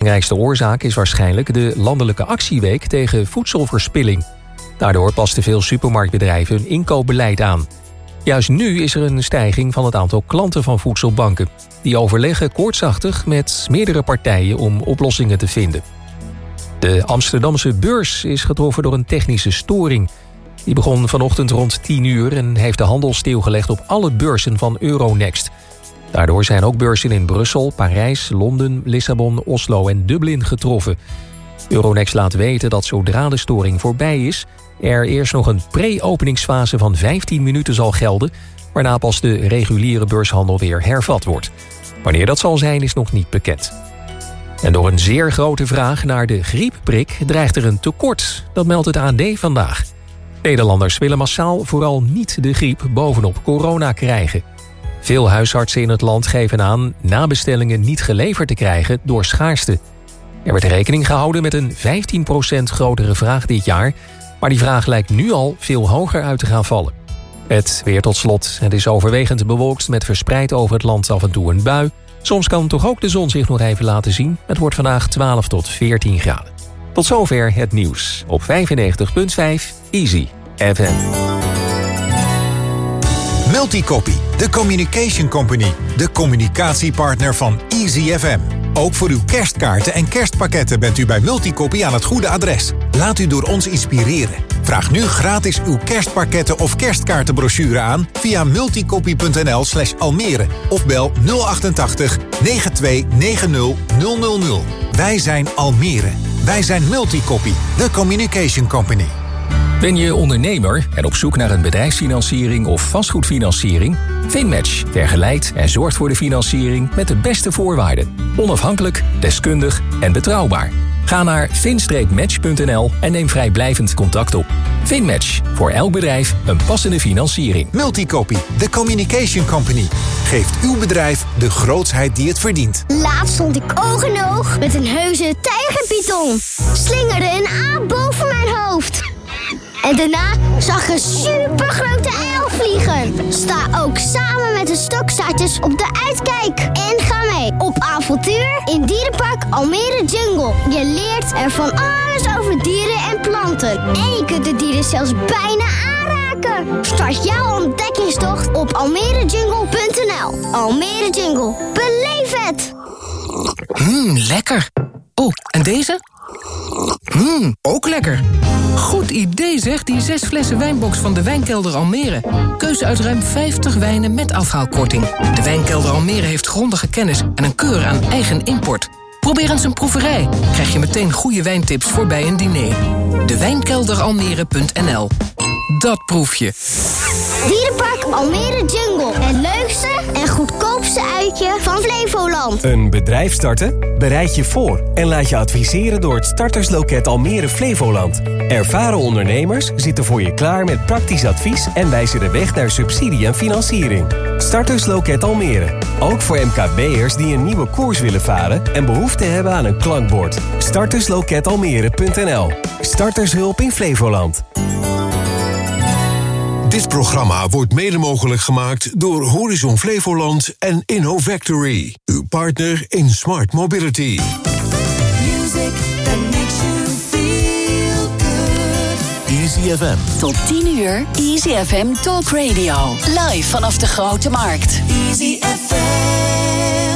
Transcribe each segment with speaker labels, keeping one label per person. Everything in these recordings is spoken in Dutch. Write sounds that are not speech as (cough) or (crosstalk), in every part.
Speaker 1: belangrijkste oorzaak is waarschijnlijk de landelijke actieweek tegen voedselverspilling. Daardoor pasten veel supermarktbedrijven hun inkoopbeleid aan. Juist nu is er een stijging van het aantal klanten van voedselbanken. Die overleggen koortsachtig met meerdere partijen om oplossingen te vinden. De Amsterdamse beurs is getroffen door een technische storing. Die begon vanochtend rond 10 uur en heeft de handel stilgelegd op alle beurzen van Euronext. Daardoor zijn ook beurzen in Brussel, Parijs, Londen, Lissabon, Oslo en Dublin getroffen. Euronext laat weten dat zodra de storing voorbij is... er eerst nog een pre-openingsfase van 15 minuten zal gelden... waarna pas de reguliere beurshandel weer hervat wordt. Wanneer dat zal zijn is nog niet bekend. En door een zeer grote vraag naar de griepprik dreigt er een tekort. Dat meldt het AD vandaag. Nederlanders willen massaal vooral niet de griep bovenop corona krijgen. Veel huisartsen in het land geven aan nabestellingen niet geleverd te krijgen door schaarste. Er werd rekening gehouden met een 15% grotere vraag dit jaar... maar die vraag lijkt nu al veel hoger uit te gaan vallen. Het weer tot slot. Het is overwegend bewolkt met verspreid over het land af en toe een bui. Soms kan toch ook de zon zich nog even laten zien. Het wordt vandaag 12 tot 14 graden. Tot zover het nieuws op 95.5 Easy FM.
Speaker 2: Multicopy, de communication company. De communicatiepartner van Easy FM. Ook voor uw kerstkaarten en kerstpakketten bent u bij Multicopy aan het goede adres. Laat u door ons inspireren. Vraag nu gratis uw kerstpakketten of kerstkaartenbrochure aan via multicopy.nl slash almere of bel 088 9290 000. Wij zijn Almere. Wij zijn Multicopy, de communication company.
Speaker 1: Ben je ondernemer en op zoek naar een bedrijfsfinanciering of vastgoedfinanciering? FinMatch vergelijkt en zorgt voor de financiering met de beste voorwaarden. Onafhankelijk, deskundig en betrouwbaar. Ga naar fin-match.nl en neem vrijblijvend contact op. FinMatch, voor elk bedrijf een passende financiering.
Speaker 2: Multicopy, de communication company. Geeft uw bedrijf de grootsheid die het verdient.
Speaker 3: Laatst stond ik oog in oog met een heuse tijgerpython. Slingerde een aap boven mijn hoofd. En daarna zag een supergrote uil vliegen. Sta ook samen met de stokstaartjes op de uitkijk. En ga mee op avontuur in Dierenpark Almere Jungle. Je leert er van alles over dieren en planten. En je kunt de dieren zelfs bijna aanraken. Start jouw ontdekkingstocht op almerejungle.nl. Almere Jungle. Beleef het!
Speaker 4: Mmm, lekker. Oh, en deze? Mmm, ook lekker. Goed idee zeg, die zes flessen wijnbox van de Wijnkelder Almere. Keuze uit ruim 50 wijnen met afhaalkorting. De Wijnkelder Almere heeft grondige kennis en een keur aan eigen import. Probeer eens een proeverij. Krijg je meteen goede wijntips voor bij een diner. De Wijnkelderalmere.nl Dat proef je.
Speaker 3: Dierenpark Almere Jungle. Het leukste en goedkoopste uitje van Flevoland.
Speaker 5: Een bedrijf starten? Bereid je voor en laat je adviseren door het startersloket Almere Flevoland. Ervaren ondernemers zitten voor je klaar met praktisch advies en wijzen de weg naar subsidie en financiering. Startersloket Almere. Ook voor MKB'ers die een nieuwe koers willen varen en behoefte hebben aan een klankbord. Startersloketalmere.nl. Startershulp in Flevoland.
Speaker 6: Dit programma wordt mede mogelijk gemaakt door Horizon Flevoland en InnoVactory. Uw partner in smart mobility.
Speaker 7: Music that makes you feel good.
Speaker 8: Easy FM.
Speaker 9: Tot 10 uur Easy FM Talk Radio. Live vanaf de Grote Markt.
Speaker 7: Easy FM.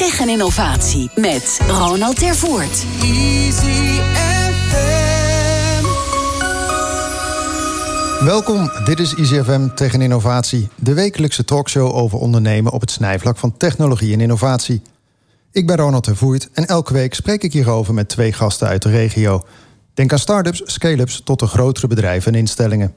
Speaker 9: Tegen innovatie met Ronald Tervoort.
Speaker 8: Welkom, dit is ICFM tegen innovatie, de wekelijkse talkshow over ondernemen op het snijvlak van technologie en innovatie. Ik ben Ronald Tervoert en elke week spreek ik hierover met twee gasten uit de regio. Denk aan start-ups, scale-ups tot de grotere bedrijven en instellingen.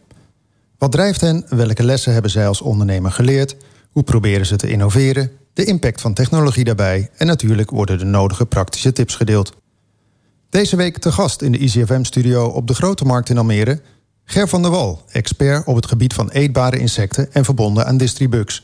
Speaker 8: Wat drijft hen? Welke lessen hebben zij als ondernemer geleerd? Hoe proberen ze te innoveren? De impact van technologie daarbij en natuurlijk worden de nodige praktische tips gedeeld. Deze week te gast in de ICFM-studio op de Grote Markt in Almere... Ger van der Wal, expert op het gebied van eetbare insecten... en verbonden aan Distribux.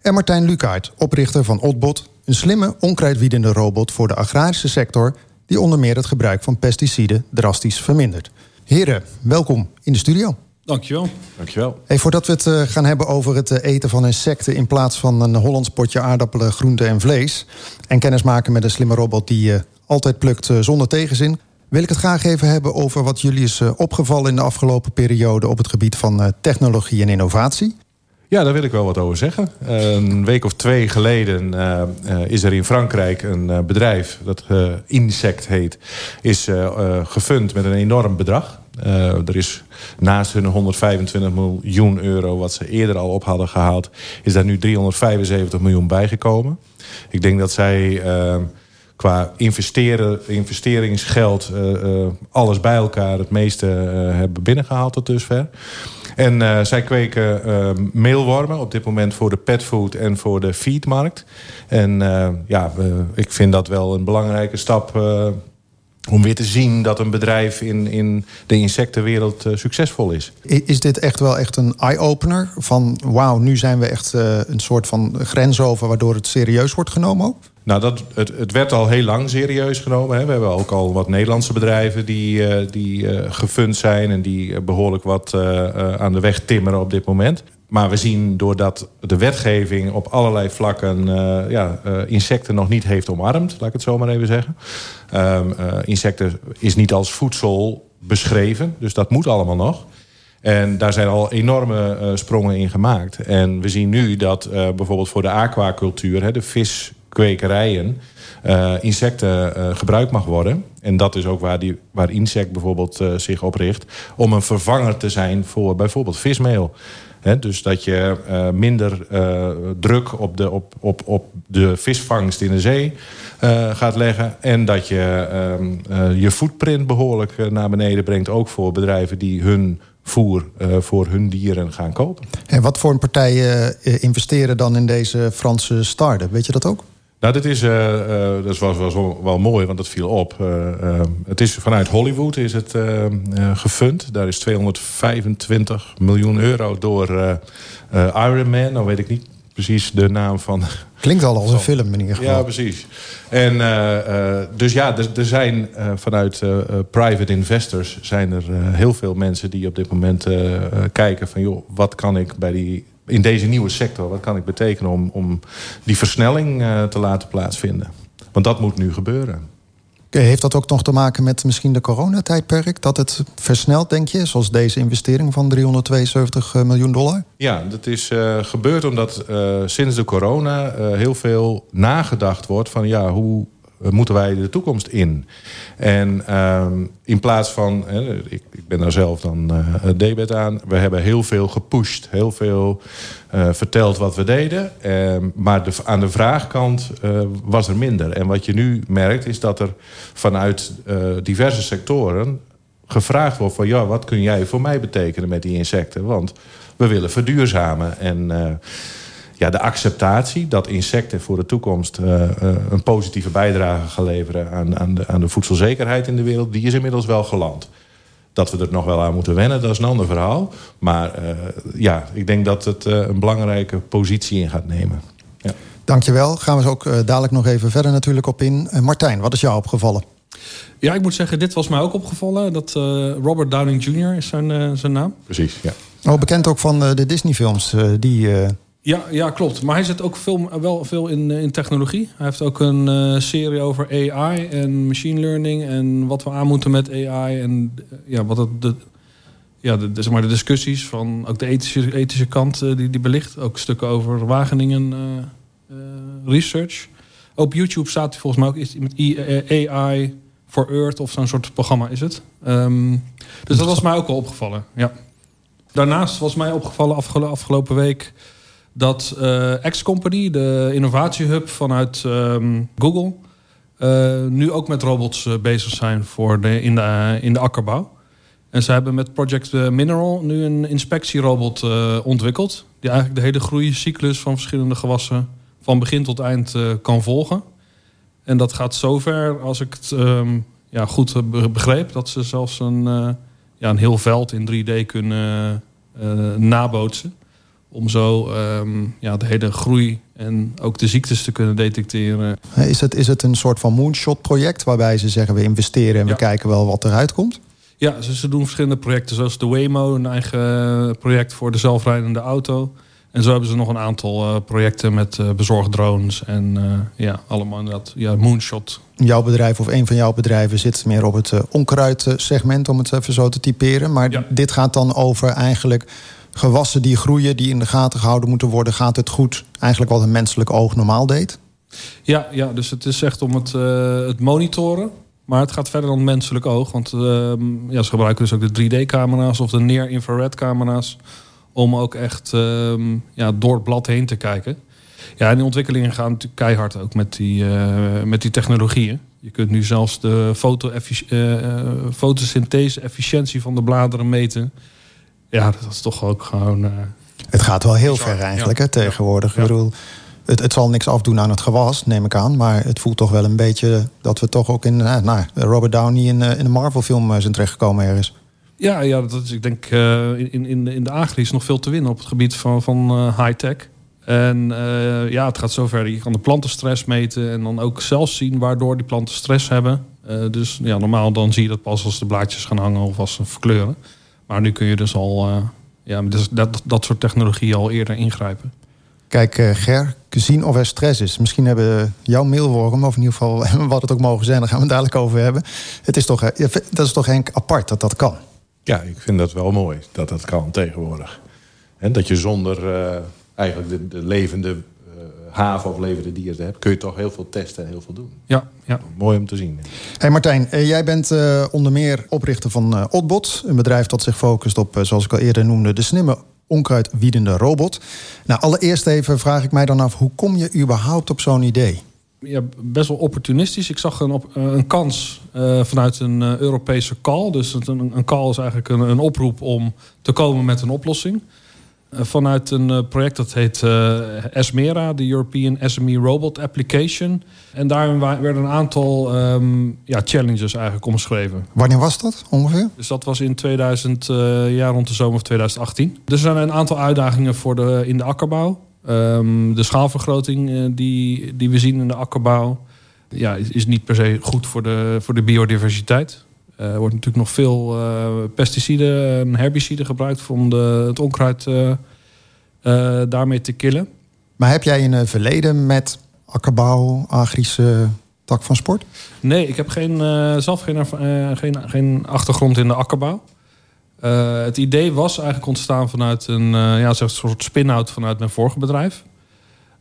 Speaker 8: En Martijn Lukaert, oprichter van Otbot... een slimme, onkruidwiedende robot voor de agrarische sector... die onder meer het gebruik van pesticiden drastisch vermindert. Heren, welkom in de studio.
Speaker 10: Dankjewel. Dankjewel.
Speaker 8: Hey, voordat we het eh, gaan hebben over het eh, eten van insecten... in plaats van een Hollands potje aardappelen, groenten en vlees... en kennis maken met een slimme robot die eh, altijd plukt zonder tegenzin... wil ik het graag even hebben over wat jullie is opgevallen... in de afgelopen periode op het gebied van technologie en innovatie.
Speaker 10: Ja, daar wil ik wel wat over zeggen. Een week of twee geleden eh, eh, is er in Frankrijk een eh, bedrijf... dat Insect heet, is gefund met een enorm bedrag. Er is naast hun 125 miljoen euro... wat ze eerder al op hadden gehaald... is daar nu 375 miljoen bijgekomen. Ik denk dat zij... qua investeren, investeringsgeld, eh, eh, alles bij elkaar het meeste eh, hebben binnengehaald tot dusver. En zij kweken meelwormen op dit moment voor de petfood en voor de feedmarkt. En ja, ik vind dat wel een belangrijke stap om weer te zien dat een bedrijf in, in de insectenwereld succesvol is.
Speaker 8: Is dit echt wel echt een eye-opener? Van wauw, nu zijn we echt een soort van grens over... waardoor het serieus wordt genomen ook?
Speaker 10: Nou, dat, het, het werd al heel lang serieus genomen. Hè. We hebben ook al wat Nederlandse bedrijven die, eh, die eh, gefund zijn... en die eh, behoorlijk wat aan de weg timmeren op dit moment. Maar we zien doordat de wetgeving op allerlei vlakken... ja, insecten nog niet heeft omarmd, laat ik het zo maar even zeggen. Ehm, eh, insecten is niet als voedsel beschreven, dus dat moet allemaal nog. En daar zijn al enorme sprongen in gemaakt. En we zien nu dat bijvoorbeeld voor de aquacultuur, hè, de viskwekerijen, eh, insecten eh, gebruikt mag worden. En dat is ook waar, die, waar Insect bijvoorbeeld eh, zich op richt. Om een vervanger te zijn voor bijvoorbeeld vismeel. Dus dat je minder druk op de, op, op, op de visvangst in de zee gaat leggen. En dat je ehm, eh, je footprint behoorlijk eh, naar beneden brengt. Ook voor bedrijven die hun voer voor hun dieren gaan kopen.
Speaker 8: En wat voor partijen investeren dan in deze Franse start-up? Weet je dat ook?
Speaker 10: Nou, dit is, eh, eh, dat was, was wel, mooi, want dat viel op. Eh, het is vanuit Hollywood is het gefund. Daar is 225 miljoen euro door Iron Man. Nou weet ik niet precies de naam van.
Speaker 8: Klinkt al als een film in ieder geval.
Speaker 10: Ja, precies. En dus ja, er, er zijn vanuit private investors zijn er heel veel mensen die op dit moment kijken van joh, wat kan ik bij die in deze nieuwe sector, wat kan ik betekenen om, om die versnelling eh, te laten plaatsvinden? Want dat moet nu gebeuren.
Speaker 8: Heeft dat ook nog te maken met misschien de coronatijdperk? Dat het versnelt, denk je? Zoals deze investering van 372 miljoen dollar?
Speaker 10: Ja, dat is eh, gebeurd omdat eh, sinds de corona eh, heel veel nagedacht wordt van ja, hoe eh, moeten wij de toekomst in? En ehm, in plaats van, ik, ik ben daar zelf dan eh debet aan, we hebben heel veel gepusht, heel veel eh, verteld wat we deden. Ehm, maar de, aan de vraagkant eh, was er minder. En wat je nu merkt is dat er vanuit eh, diverse sectoren gevraagd wordt van ja, wat kun jij voor mij betekenen met die insecten? Want we willen verduurzamen. En eh, ja, de acceptatie dat insecten voor de toekomst eh, eh, een positieve bijdrage gaan leveren aan, aan, de, aan de voedselzekerheid in de wereld, die is inmiddels wel geland. Dat we er nog wel aan moeten wennen, dat is een ander verhaal. Maar eh, ja, ik denk dat het eh, een belangrijke positie in gaat nemen. Ja.
Speaker 8: Dankjewel. Gaan we er ook dadelijk nog even verder natuurlijk op in. Martijn, wat is jou opgevallen?
Speaker 11: Ja, ik moet zeggen, dit was mij ook opgevallen. Dat eh, Robert Downing Jr. is zijn, eh, zijn naam.
Speaker 10: Precies, ja.
Speaker 8: Oh, bekend ook van eh, de Disney-films. eh, die, eh,
Speaker 11: Ja, ja, klopt. Maar hij zit ook veel, wel veel in, eh, in technologie. Hij heeft ook een eh, serie over AI en machine learning... en wat we aan moeten met AI. En eh, ja, wat het, de, ja, de, de- zeg maar de discussies van ook de ethische, ethische kant die, die belicht. Ook stukken over Wageningen Research. Op YouTube staat hij volgens mij ook iets met I- AI for Earth... of zo'n soort programma is het. Ehm, dus dat was mij ook wel opgevallen, ja. Daarnaast was mij opgevallen afgelo- afgelopen week dat eh X-Company, de innovatiehub vanuit ehm, Google, eh, nu ook met robots eh, bezig zijn voor de, in, de, in de akkerbouw. En ze hebben met Project Mineral nu een inspectierobot ontwikkeld. Die eigenlijk de hele groeicyclus van verschillende gewassen van begin tot eind kan volgen. En dat gaat zover, als ik het ehm, ja, goed begreep, dat ze zelfs een, ja, een heel veld in 3D kunnen nabootsen. Om zo ehm, ja, de hele groei en ook de ziektes te kunnen detecteren.
Speaker 8: is, het, is het een soort van moonshot-project... waarbij ze zeggen we investeren en we kijken wel wat eruit komt?
Speaker 11: Ja, ze, ze doen verschillende projecten, zoals de Waymo, een eigen project voor de zelfrijdende auto. En zo hebben ze nog een aantal eh, projecten met eh bezorgdrones en eh, ja, allemaal inderdaad, ja, moonshot.
Speaker 8: Jouw bedrijf of een van jouw bedrijven zit meer op het onkruid-segment... om het even zo te typeren. Maar
Speaker 11: Ja.
Speaker 8: dit gaat dan over eigenlijk gewassen die groeien... die in de gaten gehouden moeten worden. Gaat het goed? Eigenlijk wat een menselijk oog normaal deed?
Speaker 11: Ja, ja, dus het is echt om het, eh, het monitoren. Maar het gaat verder dan menselijk oog. Want ehm, ja, ze gebruiken dus ook de 3D-camera's of de near-infrared-camera's. Om ook echt ehm, ja, door het blad heen te kijken. Ja, en die ontwikkelingen gaan natuurlijk keihard ook met die, eh, met die technologieën. Je kunt nu zelfs de foto fotosynthese-efficiëntie van de bladeren meten. Ja, dat is toch ook gewoon... eh,
Speaker 8: Het gaat wel heel
Speaker 11: Bizar,
Speaker 8: ver eigenlijk
Speaker 11: ja.
Speaker 8: hè, tegenwoordig.
Speaker 11: Ja.
Speaker 8: Ik bedoel, het, het zal niks afdoen aan het gewas, neem ik aan. Maar het voelt toch wel een beetje dat we toch ook in... Nou, nou, Robert Downey in, eh, in een Marvel-film eh, zijn terechtgekomen ergens.
Speaker 11: Ja, ja dat is, ik denk eh, in, in, in de Agri is nog veel te winnen op het gebied van, van eh, high-tech. En eh, ja, het gaat zover. Je kan de planten stress meten en dan ook zelf zien waardoor die planten stress hebben. Eh, dus ja, normaal dan zie je dat pas als de blaadjes gaan hangen of als ze verkleuren. Maar nu kun je dus al eh, ja, met dus dat, dat soort technologie al eerder ingrijpen.
Speaker 8: Kijk, eh, Ger, zien of er stress is. Misschien hebben jouw meelworm, of in ieder geval (laughs) wat het ook mogen zijn... daar gaan we het dadelijk over hebben. Het is toch, eh, dat is toch Henk apart dat dat kan?
Speaker 10: Ja, ik vind dat wel mooi dat dat kan tegenwoordig. En dat je zonder eh, eigenlijk de, de levende haven of levende dieren hebt, kun je toch heel veel testen en heel veel doen.
Speaker 11: Ja, ja.
Speaker 10: Mooi om te zien.
Speaker 8: Hey Martijn, eh, jij bent eh, onder meer oprichter van eh Otbot. Een bedrijf dat zich focust op, eh, zoals ik al eerder noemde... de slimme onkruidwiedende robot. Nou, allereerst even vraag ik mij dan af... hoe kom je überhaupt op zo'n idee?
Speaker 11: ja, best wel opportunistisch. Ik zag een, op, een kans eh, vanuit een Europese call. Dus een, een call is eigenlijk een, een oproep om te komen met een oplossing. Eh, vanuit een eh, project dat heet eh, ESMERA, de European SME Robot Application. En daarin werden een aantal ehm, ja, challenges eigenlijk omschreven.
Speaker 8: Wanneer was dat ongeveer?
Speaker 11: Dus dat was in 2000, eh ja, rond de zomer van 2018. Dus er zijn een aantal uitdagingen voor de, in de akkerbouw. Ehm, de schaalvergroting die, die we zien in de akkerbouw ja, is, is niet per se goed voor de, voor de biodiversiteit. Eh, er wordt natuurlijk nog veel eh, pesticiden en herbiciden gebruikt om de, het onkruid eh, daarmee te killen.
Speaker 8: Maar heb jij een verleden met akkerbouw, agrische tak van sport?
Speaker 11: Nee, ik heb geen, zelf geen, geen, geen achtergrond in de akkerbouw. Het idee was eigenlijk ontstaan vanuit een ja, zeg, soort spin-out vanuit mijn vorige bedrijf.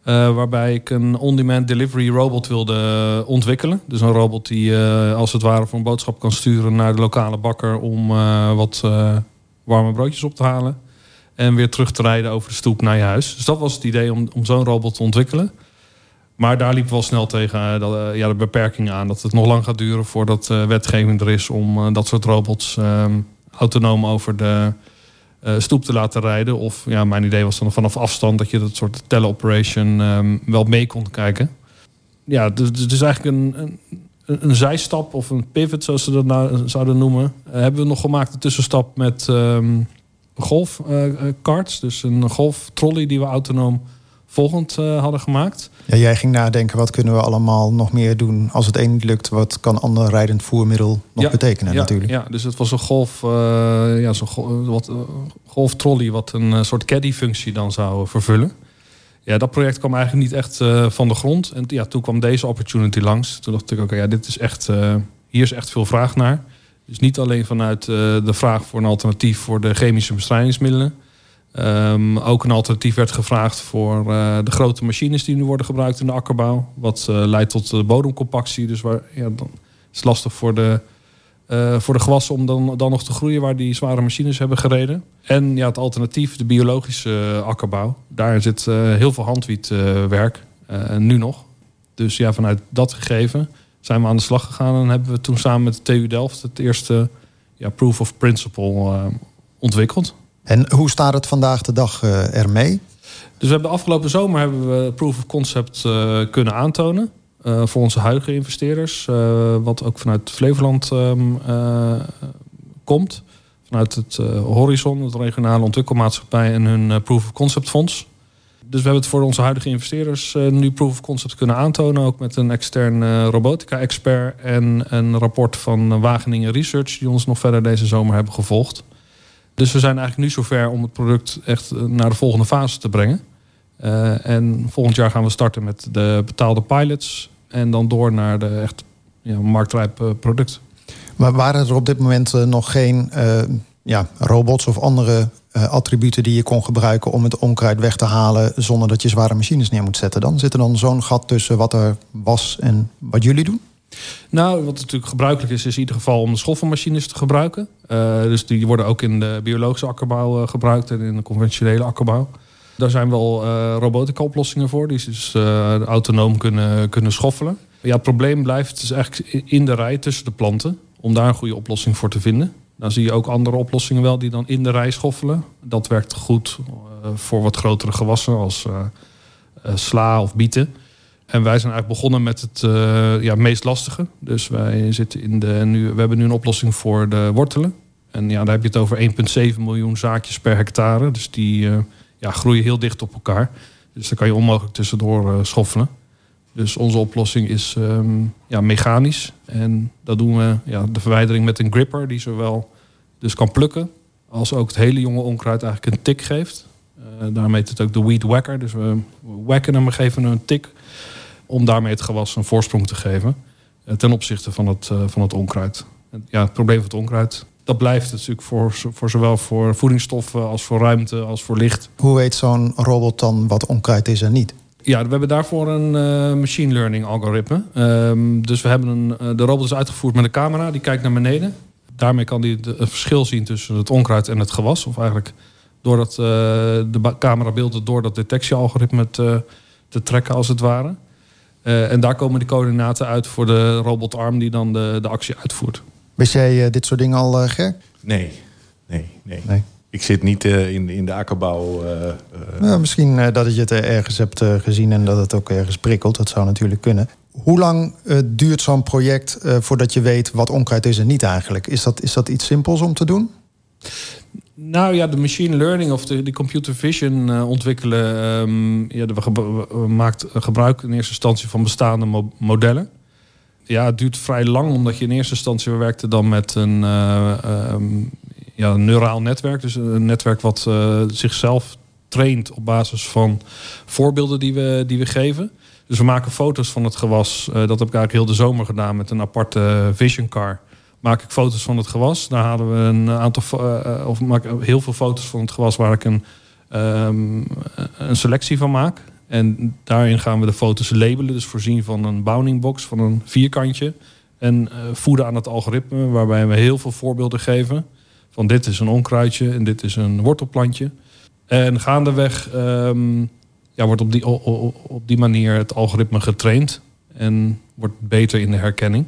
Speaker 11: Eh, waarbij ik een on-demand delivery robot wilde ontwikkelen. Dus een robot die eh, als het ware voor een boodschap kan sturen naar de lokale bakker om eh, wat warme broodjes op te halen. En weer terug te rijden over de stoep naar je huis. Dus dat was het idee om, om zo'n robot te ontwikkelen. Maar daar liep wel snel tegen ja, de beperkingen aan. Dat het nog lang gaat duren voordat wetgeving er is om dat soort robots ehm, autonoom over de eh, stoep te laten rijden. Of ja, mijn idee was dan vanaf afstand dat je dat soort teleoperation ehm wel mee kon kijken. Ja, dus het is eigenlijk een, een, een zijstap of een pivot, zoals ze dat nou zouden noemen. Eh, hebben we nog gemaakt, de tussenstap met ehm golfkarts. dus een golftrolley die we autonoom volgend eh, hadden gemaakt.
Speaker 8: Ja, jij ging nadenken, wat kunnen we allemaal nog meer doen? Als het een niet lukt, wat kan ander rijdend voermiddel nog betekenen
Speaker 11: ja,
Speaker 8: natuurlijk?
Speaker 11: Ja, dus het was een golf, eh, ja, zo'n wat, eh, golftrolley wat een soort caddy-functie dan zou vervullen. Ja, dat project kwam eigenlijk niet echt van de grond. En ja, toen kwam deze opportunity langs. Toen dacht ik, oké, ja, dit is echt, hier is echt veel vraag naar. Dus niet alleen vanuit de vraag voor een alternatief voor de chemische bestrijdingsmiddelen. Ehm, ook een alternatief werd gevraagd voor eh, de grote machines die nu worden gebruikt in de akkerbouw. Wat eh, leidt tot de bodemcompactie. Dus waar, ja, dan is lastig voor de, eh, voor de gewassen om dan, dan nog te groeien waar die zware machines hebben gereden. En ja, het alternatief, de biologische akkerbouw. Daar zit heel veel handwietwerk, nu nog. Dus ja, vanuit dat gegeven zijn we aan de slag gegaan. En hebben we toen samen met de TU Delft het eerste ja, proof of principle ontwikkeld.
Speaker 8: En hoe staat het vandaag de dag eh, ermee?
Speaker 11: Dus we hebben afgelopen zomer hebben we proof of concept eh, kunnen aantonen. eh, voor onze huidige investeerders. wat ook vanuit Flevoland ehm, eh, komt. Vanuit het Horizon, het regionale ontwikkelmaatschappij en hun proof of concept fonds. Dus we hebben het voor onze huidige investeerders nu proof of concept kunnen aantonen. Ook met een extern robotica-expert en een rapport van Wageningen Research... die ons nog verder deze zomer hebben gevolgd. Dus we zijn eigenlijk nu zover om het product echt eh, naar de volgende fase te brengen. Eh, en volgend jaar gaan we starten met de betaalde pilots. En dan door naar de echt ja, marktrijp eh, product.
Speaker 8: Maar waren er op dit moment nog geen ja, robots of andere attributen die je kon gebruiken om het onkruid weg te halen zonder dat je zware machines neer moet zetten? Dan zit er dan zo'n gat tussen wat er was en wat jullie doen?
Speaker 11: Nou, wat natuurlijk gebruikelijk is, is in ieder geval om de schoffelmachines te gebruiken. Eh, dus die worden ook in de biologische akkerbouw eh, gebruikt en in de conventionele akkerbouw. Daar zijn wel eh robotica-oplossingen voor, die dus autonoom kunnen, kunnen schoffelen. Ja, het probleem blijft dus eigenlijk in de rij tussen de planten, om daar een goede oplossing voor te vinden. Dan zie je ook andere oplossingen wel die dan in de rij schoffelen. Dat werkt goed voor wat grotere gewassen als sla of bieten. En wij zijn eigenlijk begonnen met het eh, ja, meest lastige. Dus wij zitten in de. Nu, we hebben nu een oplossing voor de wortelen. En ja, daar heb je het over 1,7 miljoen zaadjes per hectare. Dus die eh, ja, groeien heel dicht op elkaar. Dus daar kan je onmogelijk tussendoor eh, schoffelen. Dus onze oplossing is ehm, ja, mechanisch. En dat doen we ja, de verwijdering met een gripper, die zowel dus kan plukken, als ook het hele jonge onkruid eigenlijk een tik geeft. Daarmee het ook de weed whacker. Dus we wacken hem, we geven hem een tik om daarmee het gewas een voorsprong te geven eh, ten opzichte van het, eh, van het onkruid. Ja, het probleem van het onkruid, dat blijft natuurlijk voor, voor zowel voor voedingsstoffen als voor ruimte als voor licht.
Speaker 8: Hoe weet zo'n robot dan wat onkruid is en niet?
Speaker 11: Ja, we hebben daarvoor een eh, machine learning algoritme. Ehm, dus we hebben een, de robot is uitgevoerd met een camera, die kijkt naar beneden. Daarmee kan hij het verschil zien tussen het onkruid en het gewas. Of eigenlijk doordat eh, de ba- camera beeldt door dat detectiealgoritme te, te trekken als het ware. Eh, en daar komen de coördinaten uit voor de robotarm die dan de, de actie uitvoert.
Speaker 8: Wist jij eh, dit soort dingen al, eh Ger?
Speaker 10: Nee, nee, nee.
Speaker 8: Nee.
Speaker 10: Ik zit niet eh, in, in de akkerbouw. eh, eh,
Speaker 8: Nou, misschien dat je het ergens hebt eh, gezien en dat het ook ergens prikkelt. Dat zou natuurlijk kunnen. Hoe lang eh, duurt zo'n project eh, voordat je weet wat onkruid is en niet eigenlijk? Is dat, is dat iets simpels om te doen?
Speaker 11: Nou ja, de machine learning of de, de computer vision eh, ontwikkelen. ehm, ja, we, we maakt gebruik in eerste instantie van bestaande mo- modellen. Ja, het duurt vrij lang, omdat je in eerste instantie we werkten dan met een eh, ehm, ja, een neuraal netwerk. Dus een netwerk wat eh, zichzelf traint op basis van voorbeelden die we, die we geven. Dus we maken foto's van het gewas. Dat heb ik eigenlijk heel de zomer gedaan met een aparte vision car. Maak ik foto's van het gewas. Daar halen we een aantal, eh, of maak heel veel foto's van het gewas waar ik een, ehm, een selectie van maak. En daarin gaan we de foto's labelen. Dus voorzien van een bounding box, van een vierkantje. En eh, voeden aan het algoritme, waarbij we heel veel voorbeelden geven. Van dit is een onkruidje en dit is een wortelplantje. En gaandeweg ehm, ja, wordt op die, op die manier het algoritme getraind. En wordt beter in de herkenning.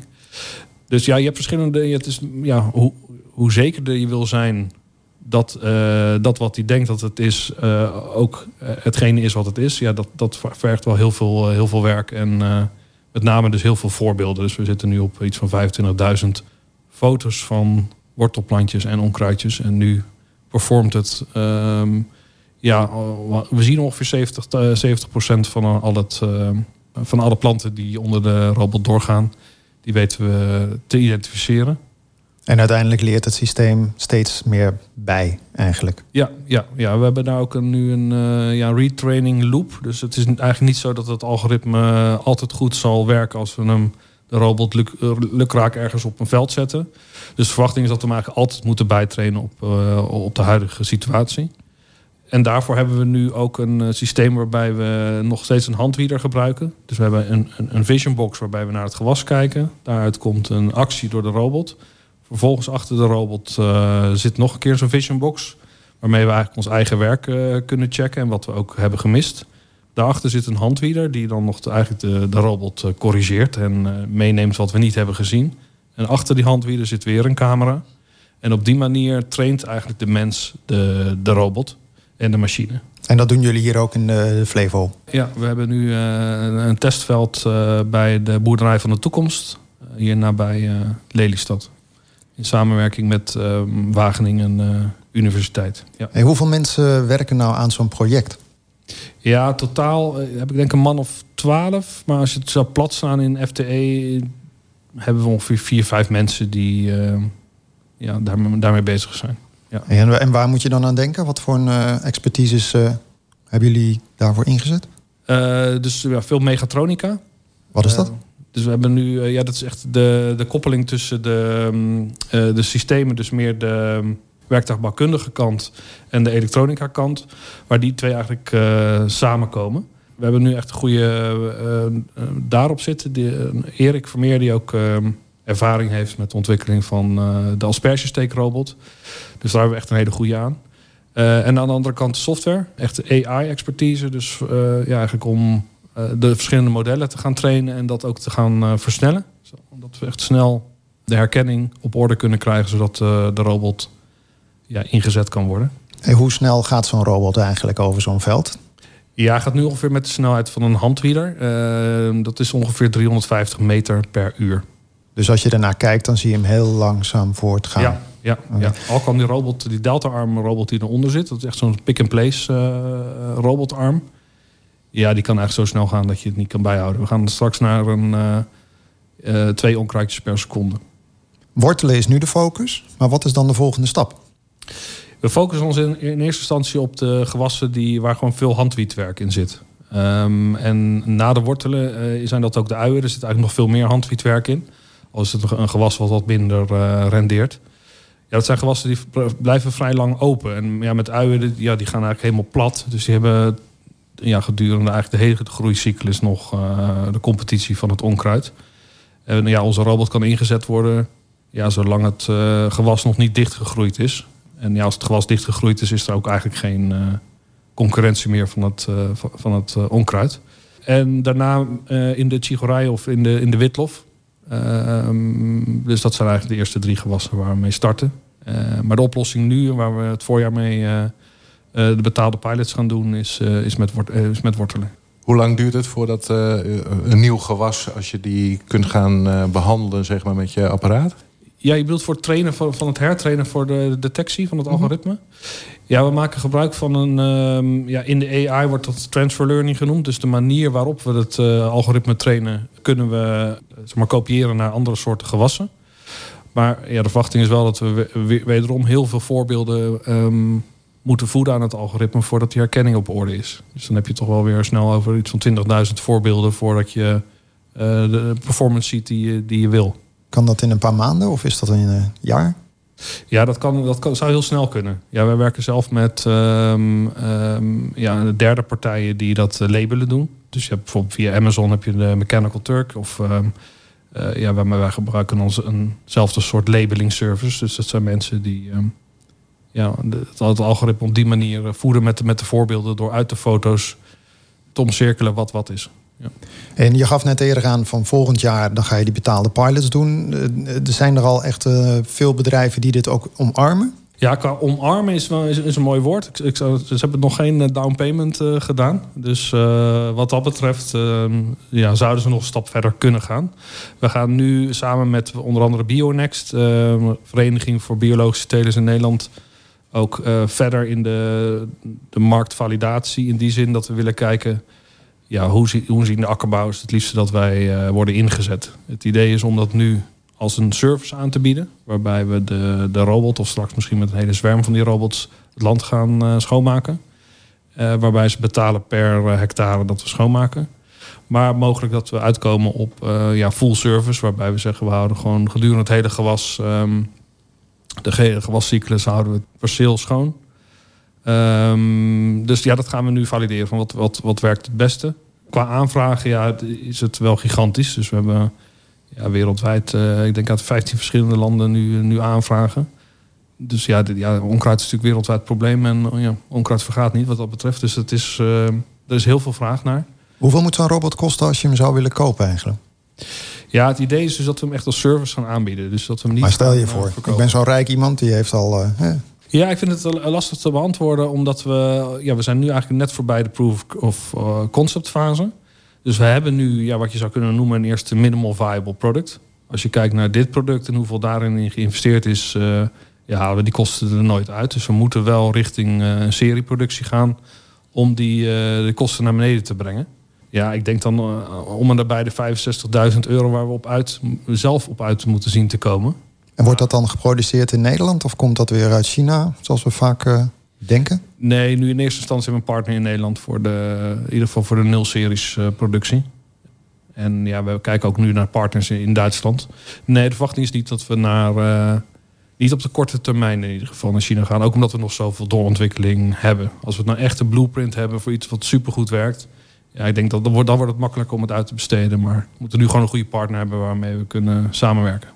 Speaker 11: Dus ja, je hebt verschillende. Het is, ja, hoe, hoe zekerder je wil zijn dat, eh, dat wat hij denkt dat het is, eh, ook eh, hetgene is wat het is. Ja, dat, dat vergt wel heel veel, heel veel werk. En met name dus heel veel voorbeelden. Dus we zitten nu op iets van 25.000 foto's van wortelplantjes en onkruidjes. En nu performt het. ehm, ja, we zien ongeveer 70, eh, 70% van, al het, van alle planten die onder de robot doorgaan. Die weten we te identificeren.
Speaker 8: En uiteindelijk leert het systeem steeds meer bij, eigenlijk.
Speaker 11: Ja, ja, ja, we hebben daar ook een, nu een eh, ja, retraining loop. Dus het is eigenlijk niet zo dat het algoritme altijd goed zal werken als we hem de robot luk, eh, lukraak ergens op een veld zetten. Dus de verwachting is dat we hem eigenlijk altijd moeten bijtrainen op, eh, op de huidige situatie. En daarvoor hebben we nu ook een eh, systeem waarbij we nog steeds een handwieder gebruiken. Dus we hebben een, een, een vision box waarbij we naar het gewas kijken. Daaruit komt een actie door de robot. Vervolgens achter de robot eh, zit nog een keer zo'n vision box. Waarmee we eigenlijk ons eigen werk eh, kunnen checken en wat we ook hebben gemist. Daarachter zit een handwieder die dan nog de, eigenlijk de, de robot corrigeert en meeneemt wat we niet hebben gezien. En achter die handwieder zit weer een camera. En op die manier traint eigenlijk de mens de, de robot en de machine.
Speaker 8: En dat doen jullie hier ook in de Flevo.
Speaker 11: Ja, we hebben nu eh, een testveld eh, bij de boerderij van de toekomst. eh, hier nabij eh, Lelystad. In samenwerking met eh, Wageningen eh, Universiteit. Ja.
Speaker 8: Hey, hoeveel mensen werken nou aan zo'n project?
Speaker 11: Ja, totaal eh, heb ik denk een man of twaalf. Maar als je het zou plat staan in FTE... hebben we ongeveer vier, vijf mensen die eh, ja, daar, daarmee bezig zijn. Ja.
Speaker 8: En, en waar moet je dan aan denken? Wat voor een expertises eh, hebben jullie daarvoor ingezet?
Speaker 11: Eh, dus ja, veel mechatronica.
Speaker 8: Wat is dat?
Speaker 11: Dus we hebben nu, ja, dat is echt de, de koppeling tussen de, mm, de systemen, dus meer de mm, werktuigbouwkundige kant en de elektronica kant, waar die twee eigenlijk samenkomen. We hebben nu echt een goede daarop zitten. Die, Erik Vermeer, die ook eh, ervaring heeft met de ontwikkeling van eh, de aspergesteekrobot. Dus daar hebben we echt een hele goede aan. Eh, en aan de andere kant software, echt AI-expertise. Dus eh, ja, eigenlijk om de verschillende modellen te gaan trainen en dat ook te gaan versnellen. Zodat we echt snel de herkenning op orde kunnen krijgen, zodat de robot ja, ingezet kan worden.
Speaker 8: En hoe snel gaat zo'n robot eigenlijk over zo'n veld?
Speaker 11: Ja, hij gaat nu ongeveer met de snelheid van een handwieder. Eh, dat is ongeveer 350 meter per uur.
Speaker 8: Dus als je daarnaar kijkt, dan zie je hem heel langzaam voortgaan.
Speaker 11: Ja, ja,
Speaker 8: Oké.
Speaker 11: ja. Al kan die robot, die Delta-arm robot die eronder zit, dat is echt zo'n pick-and-place eh, robotarm. Ja, die kan eigenlijk zo snel gaan dat je het niet kan bijhouden. We gaan straks naar een eh, eh, twee onkruidjes per seconde.
Speaker 8: Wortelen is nu de focus, maar wat is dan de volgende stap?
Speaker 11: We focussen ons in, in eerste instantie op de gewassen die, waar gewoon veel handwietwerk in zit. Ehm, en na de wortelen zijn dat ook de uien. Er zit eigenlijk nog veel meer handwietwerk in. Al is het een gewas wat wat minder eh, rendeert. Ja, dat zijn gewassen die blijven vrij lang open. En ja, met uien, ja, die gaan eigenlijk helemaal plat. Dus die hebben ja, gedurende eigenlijk de hele groeicyclus nog eh, de competitie van het onkruid. En ja, onze robot kan ingezet worden ja, zolang het eh, gewas nog niet dichtgegroeid is. En ja, als het gewas dichtgegroeid is, is er ook eigenlijk geen concurrentie meer van het, van, het onkruid. En daarna in de chigorij of in de, in de witlof. Ehm, dus dat zijn eigenlijk de eerste drie gewassen waar we mee starten. Eh, maar de oplossing nu, waar we het voorjaar mee eh, eh, de betaalde pilots gaan doen, is, is, met, met wortelen.
Speaker 10: Hoe lang duurt het voordat een nieuw gewas, als je die kunt gaan eh, behandelen zeg maar, met je apparaat?
Speaker 11: Ja, je bedoelt voor het trainen van, van het hertrainen voor de detectie van het algoritme. Ja, we maken gebruik van een. ehm, ja, in de AI wordt dat transfer learning genoemd. Dus de manier waarop we het eh, algoritme trainen, kunnen we eh, zeg maar, kopiëren naar andere soorten gewassen. Maar ja, de verwachting is wel dat we we- we- wederom heel veel voorbeelden ehm, moeten voeden aan het algoritme voordat die herkenning op orde is. Dus dan heb je toch wel weer snel over iets van 20.000 voorbeelden voordat je eh, de performance ziet die die je wil.
Speaker 8: Kan dat in een paar maanden of is dat in een jaar?
Speaker 11: Ja, dat, kan, dat zou heel snel kunnen. Ja, wij werken zelf met ehm, ehm, ja, derde partijen die dat eh, labelen doen. Dus je hebt bijvoorbeeld via Amazon heb je de Mechanical Turk. Of ehm, eh, ja, wij, wij gebruiken onze, eenzelfde soort labeling service. Dus dat zijn mensen die ja, het, het algoritme op die manier eh, voeden met, met de voorbeelden door uit de foto's te omcirkelen wat wat is. Ja.
Speaker 8: En je gaf net eerder aan van volgend jaar, dan ga je die betaalde pilots doen. Eh, Er zijn er al echt eh, veel bedrijven die dit ook omarmen.
Speaker 11: Ja, qua omarmen is, wel, is, is een mooi woord. Ik, ze hebben nog geen eh, down payment gedaan. Dus wat dat betreft ehm, ja, zouden ze nog een stap verder kunnen gaan. We gaan nu samen met onder andere Bionext, eh, Vereniging voor Biologische Telers in Nederland, ook verder in de, de marktvalidatie. In die zin dat we willen kijken, ja, hoe, zie- hoe zien de akkerbouwers het liefste dat wij eh, worden ingezet. Het idee is om dat nu als een service aan te bieden. Waarbij we de, de robot, of straks misschien met een hele zwerm van die robots, het land gaan eh, schoonmaken. Eh, waarbij ze betalen per hectare dat we schoonmaken. Maar mogelijk dat we uitkomen op ja, full service. Waarbij we zeggen, we houden gewoon gedurende het hele gewas... ehm, de hele gewascyclus houden we perceel schoon. Ehm, dus ja, dat gaan we nu valideren. Van wat, wat, wat werkt het beste? Qua aanvragen ja, is het wel gigantisch. Dus we hebben ja, wereldwijd, eh, ik denk uit 15 verschillende landen nu, nu aanvragen. Dus ja, dit- ja, onkruid is natuurlijk wereldwijd probleem. En oh ja, onkruid vergaat niet wat dat betreft. Dus het is, eh, er is heel veel vraag naar.
Speaker 8: Hoeveel moet zo'n robot kosten als je hem zou willen kopen eigenlijk?
Speaker 11: Ja, het idee is dus dat we hem echt als service gaan aanbieden. Dus dat we hem niet
Speaker 8: Maar stel je
Speaker 11: eh,
Speaker 8: voor, ik ben zo'n rijk iemand die heeft al...
Speaker 11: Ja, ik vind het lastig te beantwoorden, omdat we, ja, we zijn nu eigenlijk net voorbij de proof of uh, concept fase. Dus we hebben nu ja, wat je zou kunnen noemen een eerste minimal viable product. Als je kijkt naar dit product en hoeveel daarin in geïnvesteerd is, eh, ja, halen we die kosten er nooit uit. Dus we moeten wel richting eh, een serieproductie gaan om die eh, de kosten naar beneden te brengen. Ja, ik denk dan eh, om en daarbij de 65.000 euro waar we op uit, zelf op uit moeten zien te komen.
Speaker 8: En wordt dat dan geproduceerd in Nederland of komt dat weer uit China, zoals we vaak eh, denken?
Speaker 11: Nee, nu in eerste instantie hebben we een partner in Nederland voor de, in ieder geval voor de nul-series eh, productie. En ja, we kijken ook nu naar partners in, Duitsland. Nee, de verwachting is niet dat we naar, eh, niet op de korte termijn in ieder geval naar China gaan. Ook omdat we nog zoveel doorontwikkeling hebben. Als we nou echt een blueprint hebben voor iets wat supergoed werkt. Ja, ik denk dat dan wordt, dan wordt het makkelijker om het uit te besteden. Maar we moeten nu gewoon een goede partner hebben waarmee we kunnen samenwerken.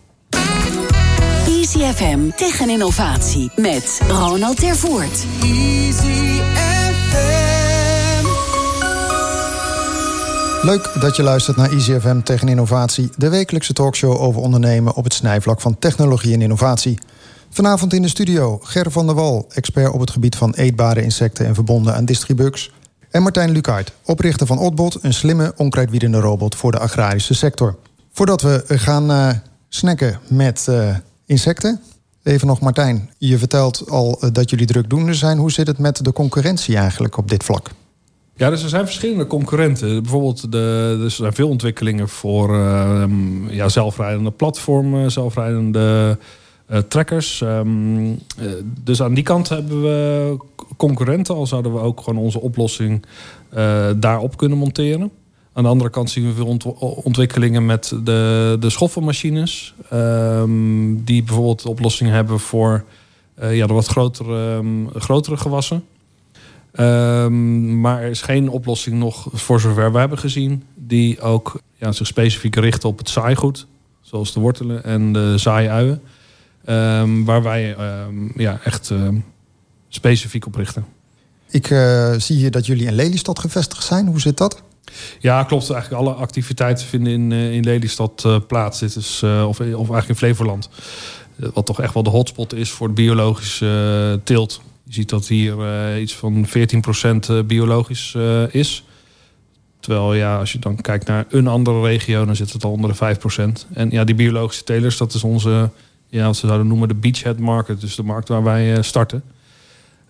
Speaker 9: Easy FM tegen innovatie met Ronald Tervoort.
Speaker 7: Easy FM.
Speaker 8: Leuk dat je luistert naar ICFM Tegen Innovatie, de wekelijkse talkshow over ondernemen op het snijvlak van technologie en innovatie. Vanavond in de studio Ger van der Wal, expert op het gebied van eetbare insecten en verbonden aan Distribugs. En Martijn Lukaert, oprichter van Otbot, een slimme onkruidwiedende robot voor de agrarische sector. Voordat we gaan eh, snacken met eh, insecten, even nog Martijn. Je vertelt al eh, dat jullie drukdoende zijn. Hoe zit het met de concurrentie eigenlijk op dit vlak?
Speaker 11: Ja, dus er zijn verschillende concurrenten. Bijvoorbeeld, de, er zijn veel ontwikkelingen voor ehm, ja, zelfrijdende platformen, zelfrijdende eh, trackers. Ehm, eh, dus aan die kant hebben we concurrenten, al zouden we ook gewoon onze oplossing daarop kunnen monteren. Aan de andere kant zien we veel ont- ontwikkelingen met de, de schoffelmachines. ehm, die bijvoorbeeld oplossingen hebben voor eh, ja, de wat grotere, ehm, grotere gewassen. Ehm, maar er is geen oplossing nog, voor zover we hebben gezien, die ook ja, zich specifiek richt op het zaaigoed, zoals de wortelen en de zaaiuien. Waar wij ja, echt specifiek op richten.
Speaker 8: Ik eh, zie hier dat jullie in Lelystad gevestigd zijn. Hoe zit dat?
Speaker 11: Ja, klopt. Eigenlijk alle activiteiten vinden in, eh, in Lelystad eh, plaats. Dit is, eh, of, of eigenlijk in Flevoland. Wat toch echt wel de hotspot is voor de biologische eh, teelt. Je ziet dat hier iets van 14% eh, biologisch is. Terwijl ja, als je dan kijkt naar een andere regio, dan zit het al onder de 5%. En ja, die biologische telers, dat is onze ja, wat ze zouden noemen de beachhead market. Dus de markt waar wij starten.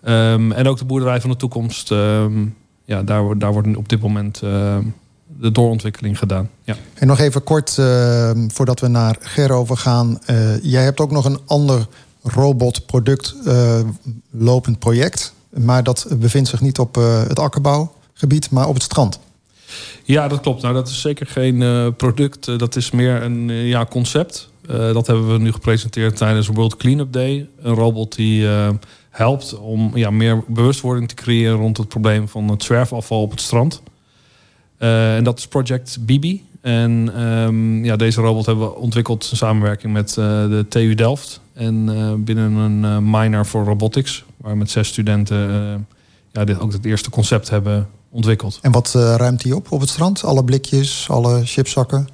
Speaker 11: Ehm, en ook de boerderij van de toekomst. ehm, ja, daar, wordt- daar wordt op dit moment ehm, de doorontwikkeling gedaan. Ja.
Speaker 8: En nog even kort, eh, voordat we naar Ger overgaan. Eh, jij hebt ook nog een ander robotproduct eh, lopend project. Maar dat bevindt zich niet op eh, het akkerbouwgebied, maar op het strand.
Speaker 11: Ja, dat klopt. Nou, dat is zeker geen eh, product. Eh, dat is meer een eh, ja, concept. Eh, dat hebben we nu gepresenteerd tijdens World Cleanup Day. Een robot die eh, helpt om ja, meer bewustwording te creëren rond het probleem van het zwerfafval op het strand. Eh, en dat is Project Bibi. En ehm, ja, deze robot hebben we ontwikkeld in samenwerking met eh, de TU Delft. En eh, binnen een minor voor robotics. Waar we met zes studenten ja, dit, ook het eerste concept hebben ontwikkeld.
Speaker 8: En wat ruimt die op op het strand? Alle blikjes, alle chipzakken?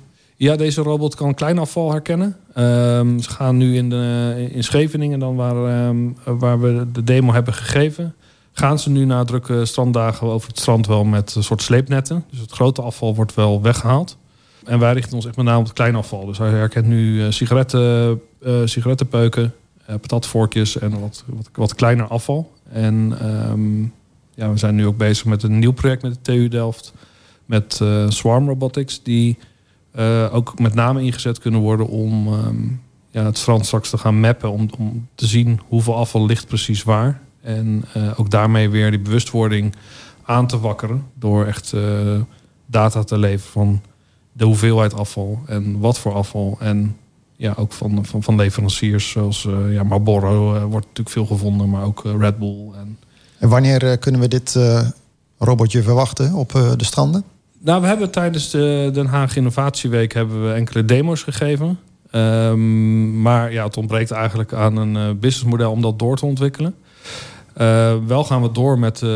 Speaker 11: Ja, deze robot kan klein afval herkennen. Ehm, ze gaan nu in, de, in Scheveningen, dan waar, ehm, waar we de demo hebben gegeven... gaan ze nu na drukke stranddagen over het strand wel met een soort sleepnetten. Dus het grote afval wordt wel weggehaald. En wij richten ons echt met name op het klein afval. Dus hij herkent nu eh, sigaretten, eh, sigarettenpeuken, eh, patatvorkjes en wat, wat, wat kleiner afval. En ehm, ja, we zijn nu ook bezig met een nieuw project met de TU Delft. Met Swarm Robotics, die eh, ook met name ingezet kunnen worden om ehm, ja, het strand straks te gaan mappen. Om, om te zien hoeveel afval ligt precies waar. En eh, ook daarmee weer die bewustwording aan te wakkeren. Door echt eh, data te leveren van de hoeveelheid afval en wat voor afval. En ja, ook van, van, van leveranciers zoals ja, Marlboro wordt natuurlijk veel gevonden. Maar ook Red Bull en
Speaker 8: En wanneer kunnen we dit robotje verwachten op de stranden?
Speaker 11: Nou, we hebben tijdens de Den Haag Innovatieweek hebben we enkele demo's gegeven. Ehm, maar ja, het ontbreekt eigenlijk aan een eh, businessmodel om dat door te ontwikkelen. Eh, wel gaan we door met eh,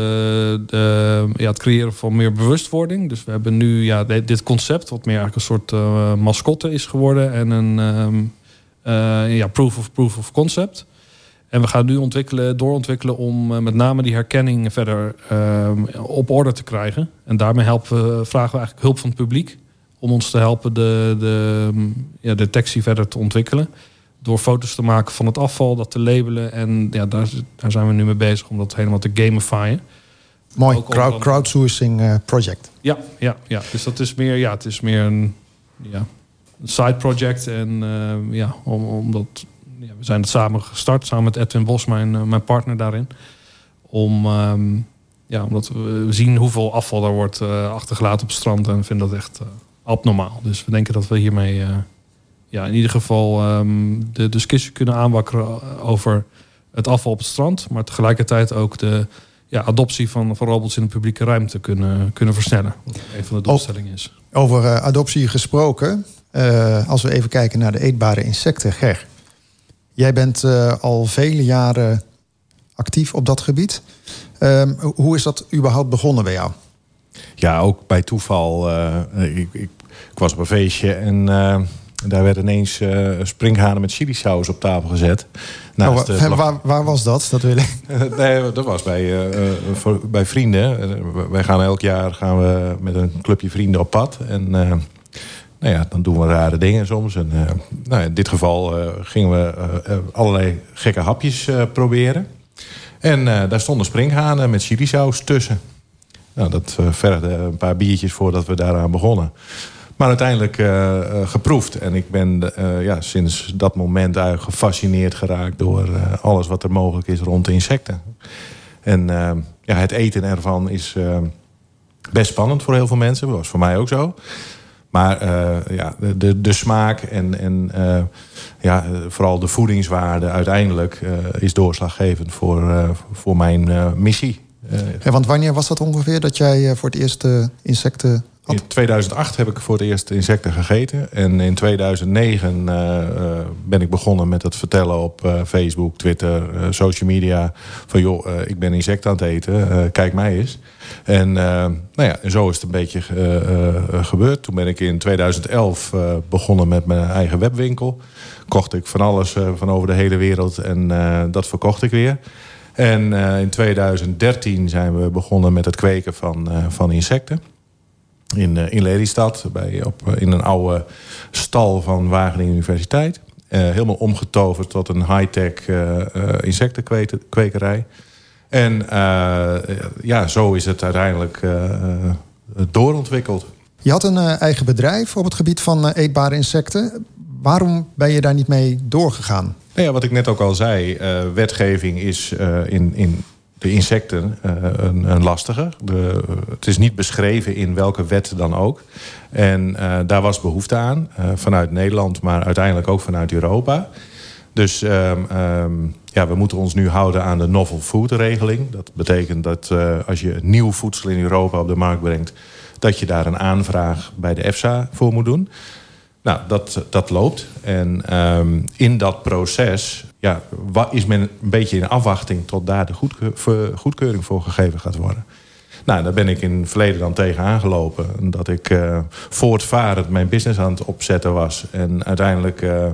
Speaker 11: de, ja, het creëren van meer bewustwording. Dus we hebben nu ja, dit dit concept, wat meer eigenlijk een soort mascotte is geworden. En een ehm, eh, ja, proof of proof of concept. En we gaan nu ontwikkelen, doorontwikkelen om eh, met name die herkenning verder ehm, op orde te krijgen. En daarmee helpen we, vragen we eigenlijk hulp van het publiek om ons te helpen de, de mm, ja, detectie verder te ontwikkelen. Door foto's te maken van het afval, dat te labelen. En ja, daar, daar zijn we nu mee bezig om dat helemaal te gamifyen.
Speaker 8: Mooi,
Speaker 11: Ook
Speaker 8: crowd,
Speaker 11: onder-
Speaker 8: crowdsourcing eh, project.
Speaker 11: Ja, ja, ja. Dus dat is meer, ja, het is meer een, ja, een side project. En eh, ja, om, omdat ja, we zijn het samen gestart, samen met Edwin Bos, mijn, eh, mijn partner daarin. Om, ehm, ja, omdat we zien hoeveel afval er wordt eh, achtergelaten op het strand. En vinden dat echt eh, abnormaal. Dus we denken dat we hiermee ja, in ieder geval ehm, de discussie kunnen aanwakkeren over het afval op het strand. Maar tegelijkertijd ook de ja, adoptie van, van robots in de publieke ruimte kunnen, kunnen versnellen. Wat een van de doelstellingen is.
Speaker 8: Over adoptie gesproken. als we even kijken naar de eetbare insecten. Ger, jij bent eh, al vele jaren actief op dat gebied. Ehm, hoe is dat überhaupt begonnen bij jou?
Speaker 10: Ja, ook bij toeval. eh, ik, ik, ik was op een feestje en eh, daar werd ineens eh springhanen met chilisaus op tafel gezet.
Speaker 8: Nou,
Speaker 10: Naast vlag-
Speaker 8: waar, waar was dat? Dat wil ik. (laughs)
Speaker 10: nee, dat was bij, eh, eh, voor- bij vrienden. Eh, wij gaan elk jaar gaan we met een clubje vrienden op pad. En eh, nou ja, dan doen we rare dingen soms. En, eh, nou, in dit geval eh, gingen we eh, allerlei gekke hapjes proberen. En daar stonden springhanen met chilisaus tussen. Nou, dat vergde een paar biertjes voordat we daaraan begonnen. Maar uiteindelijk geproefd. En ik ben ja, sinds dat moment eigenlijk gefascineerd geraakt... door alles wat er mogelijk is rond insecten. En ja, het eten ervan is best spannend voor heel veel mensen. Dat was voor mij ook zo. Maar eh, ja, de, de, smaak en, en eh, ja, vooral de voedingswaarde uiteindelijk... eh, is doorslaggevend voor, voor mijn missie.
Speaker 8: Ja, want wanneer was dat ongeveer dat jij voor het eerst insecten
Speaker 10: in 2008 heb ik voor het eerst insecten gegeten. En in 2009 eh, eh, ben ik begonnen met het vertellen op eh, Facebook, Twitter, social media. Van joh, ik ben insecten aan het eten, kijk mij eens. En nou ja, zo is het een beetje gebeurd. Toen ben ik in 2011 eh, begonnen met mijn eigen webwinkel. Kocht ik van alles van over de hele wereld en dat verkocht ik weer. En in 2013 zijn we begonnen met het kweken van, van insecten in, eh, in Lelystad, bij, op, eh, in een oude stal van Wageningen Universiteit. Eh, helemaal omgetoverd tot een high-tech insectenkwekerij. En ja, zo is het uiteindelijk doorontwikkeld.
Speaker 8: Je had een eigen bedrijf op het gebied van eetbare insecten. Waarom ben je daar niet mee doorgegaan?
Speaker 10: Nou ja, wat ik net ook al zei, wetgeving is in, in de insecten eh, een, een lastige. De, het is niet beschreven in welke wet dan ook. En eh, daar was behoefte aan, eh, vanuit Nederland, maar uiteindelijk ook vanuit Europa. Dus ehm, ehm, ja, we moeten ons nu houden aan de novel food regeling. Dat betekent dat als je nieuw voedsel in Europa op de markt brengt... dat je daar een aanvraag bij de EFSA voor moet doen. Nou, dat, dat loopt. En ehm, in dat proces ja, is men een beetje in afwachting... tot daar de goedkeuring voor gegeven gaat worden. Nou, daar ben ik in het verleden dan tegen aangelopen. Dat ik eh, voortvarend mijn business aan het opzetten was. En uiteindelijk eh,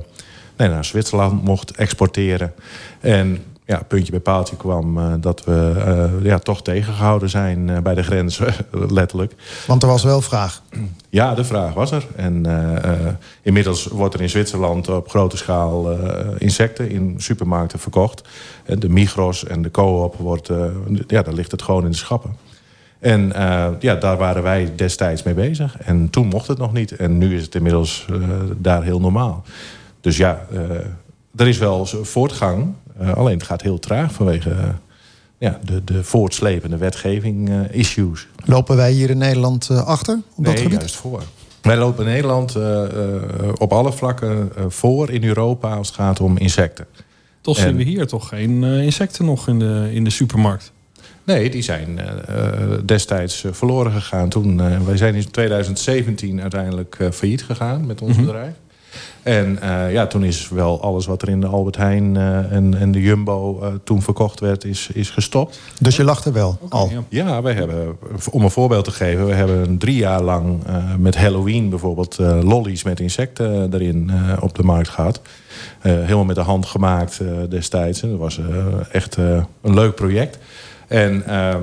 Speaker 10: nee, naar Zwitserland mocht exporteren. En ja, puntje bij paaltje kwam eh, dat we eh, ja, toch tegengehouden zijn eh, bij de grens, (laughs) letterlijk.
Speaker 8: Want er was wel vraag.
Speaker 10: Ja, de vraag was er. En inmiddels wordt er in Zwitserland op grote schaal insecten in supermarkten verkocht. De Migros en de Coop, wordt, ja, daar ligt het gewoon in de schappen. En ja, daar waren wij destijds mee bezig. En toen mocht het nog niet. En nu is het inmiddels daar heel normaal. Dus ja, er is wel voortgang. Eh, alleen het gaat heel traag vanwege eh, ja, de, de voortslepende wetgeving-issues.
Speaker 8: Lopen wij hier in Nederland eh, achter op dat
Speaker 10: nee,
Speaker 8: gebied?
Speaker 10: juist voor. Wij lopen in Nederland eh, eh, op alle vlakken eh, voor in Europa als het gaat om insecten.
Speaker 11: Toch
Speaker 10: En-
Speaker 11: zien we hier toch geen eh, insecten nog in de, in de supermarkt.
Speaker 10: Nee, die zijn eh, eh, destijds eh, verloren gegaan. Toen, eh, wij zijn in 2017 uiteindelijk eh, failliet gegaan met ons
Speaker 11: Mhm.
Speaker 10: bedrijf. En eh, ja, toen is wel alles wat er in de Albert Heijn eh, en, en de Jumbo eh, toen verkocht werd, is, is gestopt.
Speaker 8: Dus je lacht er wel al.
Speaker 10: Ja, wij hebben, om een voorbeeld te geven, we hebben drie jaar lang eh, met Halloween bijvoorbeeld eh, lollies met insecten erin eh, op de markt gehad. Eh, helemaal met de hand gemaakt eh, destijds. En dat was echt eh, een leuk project. En ehm,